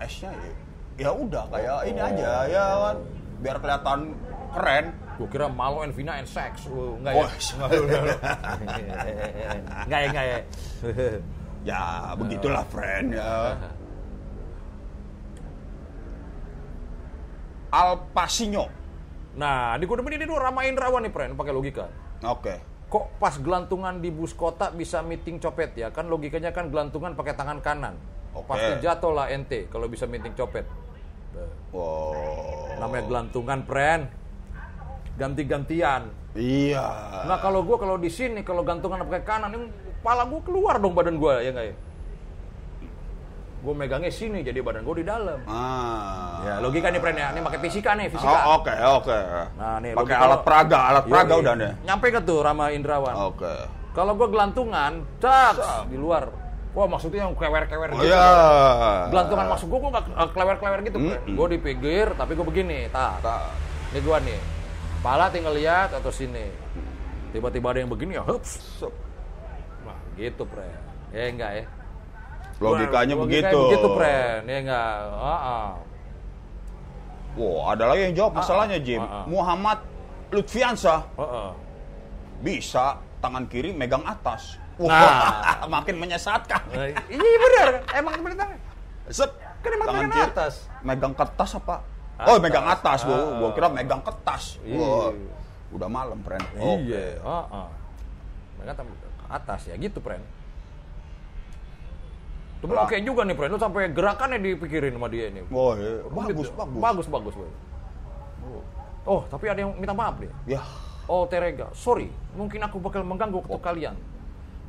S-nya ya. Ya udah kayak ini aja ya kan. Biar kelihatan keren. Gue kira Malo and Vina and Sex. Oh, enggak ya? Oh, Enggak, enggak, enggak. Enggak ya, enggak ya. Ya begitulah friend ya. Al. Nah, di Kudem ini dulu Rama Indrawan nih, friend, pakai logika. Oke. Kok pas gelantungan di bus kota bisa meeting copet ya? Kan logikanya kan gelantungan pakai tangan kanan. Oke. Pasti jatuh lah ente kalau bisa meeting copet. Wow. Namanya gelantungan, friend. Ganti-gantian. Iya. Nah, kalau gua kalau di sini kalau gantungan pakai kanan, ini kepala gua keluar dong badan gua ya enggak ya? Gue megangnya sini jadi badan gua di dalam. Ah. Ya, logika nih, friend ya. Ini pakai fisika nih, fisika. Oh, Oke, oke. Nah, nih Pakai alat peraga, alat peraga Yoi. udah nih. Nyampe ke tuh Rama Indrawan. Oke. Kalau gue gelantungan, cak di luar. Wah maksudnya yang kewer-kewer Oh gitu. iya. Gelantungan maksud gue, gue gak kewer-kewer gitu. Mm-mm. Gue di pinggir, tapi gue begini, tak. Tak. Ini gue nih. Pala tinggal lihat atau sini. Tiba-tiba ada yang begini ya, hups. Wah gitu, pre. Ya enggak ya? Logikanya Wah, begitu. begitu, pre. Ya enggak? Ah, ah. Wow, ada lagi yang jawab masalahnya, Jim. ah, ah. Muhammad Lutfiansa Ah, ah. bisa tangan kiri megang atas. Wah, Nah. makin menyesatkan. Eh, Iya benar, emang benar. Set. Kan emang tangan kiri. atas. Megang kertas apa? Atas. Oh, megang atas. Ah. gua kira megang kertas. Iya. Wah, udah malam, friend. Iya, ah, ah. Mereka tam- ke atas ya gitu, Pren. Tapi oke juga nih, Pren. Lu sampai gerakannya dipikirin sama dia ini. Oh, iya. bagus, Gitu. bagus. Bagus, bagus, bagus. Oh, tapi ada yang minta maaf nih. Ya, Oh, Terega, sorry, mungkin aku bakal mengganggu waktu kalian.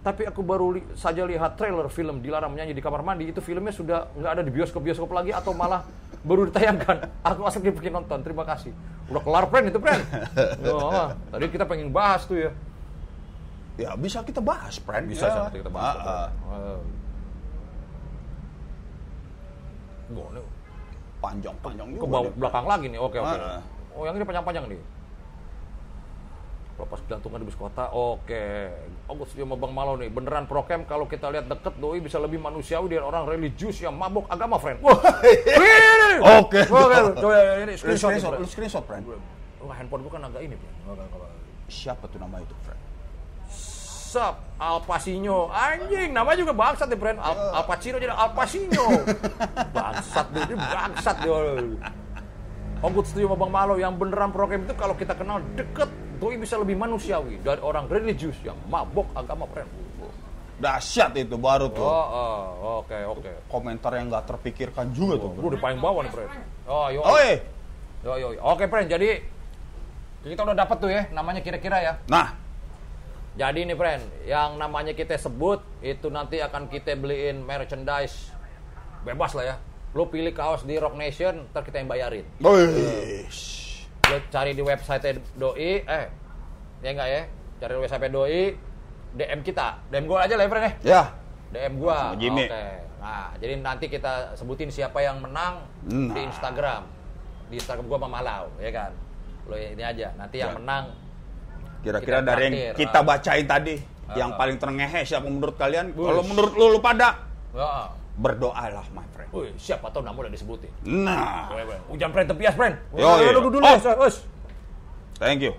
Tapi aku baru li- saja lihat trailer film Dilarang Menyanyi di Kamar Mandi. Itu filmnya sudah nggak ada di bioskop-bioskop lagi atau malah baru ditayangkan. Aku asal bikin nonton. Terima kasih. Udah kelar, friend itu, friend. oh, tadi kita pengen bahas tuh ya. Ya bisa kita bahas, friend. Bisa ya. kita bahas. Ah, ah. Uh, Gone. Panjang-panjang Ke belakang lagi nih. Oke, oke. Ah, ah. Oh, yang ini panjang-panjang nih. Lepas jantungan di bus kota. Oke. Oh, gue setuju sama Bang Malo nih. Beneran prokem kalau kita lihat deket doi bisa lebih manusiawi dari orang religius yang mabok agama, friend. Wah. Ini. Oke. Oke, coba ini Lu screenshot. nih, screenshot, friend. lu screenshot, friend. Oh, handphone gue kan agak ini, friend. Siapa tuh nama itu, friend? Sup, Al Pacino. Anjing, namanya juga bangsat nih, friend. Al, Al Pacino jadi Al Pacino. bangsat dia, ini bangsat dia. Oh, gue setuju sama Bang Malo. Yang beneran program itu kalau kita kenal deket, doi bisa lebih manusiawi dari orang religius yang mabok agama, friend. Dahsyat itu baru tuh. Oh, oh, oke, oke. Komentar yang nggak terpikirkan juga tuh. Lu di paling bawah nih, friend. Oh, yo. Oh, eh. Yo, yo. Oke, friend. Jadi kita udah dapat tuh ya namanya kira-kira ya. Nah, Jadi nih friend, yang namanya kita sebut itu nanti akan kita beliin merchandise bebas lah ya. Lu pilih kaos di Rock Nation, ntar kita yang bayarin. Wih. Lu cari di website Doi, eh, ya enggak ya? Cari di website Doi, DM kita, DM gua aja lah ya friend ya. Ya. DM Jimmy. Oke. Nah, jadi nanti kita sebutin siapa yang menang Nah. di Instagram. Di Instagram gua sama Malau, ya kan? Lo ini aja, nanti yang Ya. menang Kira-kira dari yang kita bacain tadi, yang Ah. paling terngehe siapa menurut kalian? Kalau menurut lu, lu pada ya. Berdoalah, my friend. Wih, siapa tahu nama udah disebutin. Nah, Hujan friend tepias friend. Yo, yo, dulu, Oh. thank you.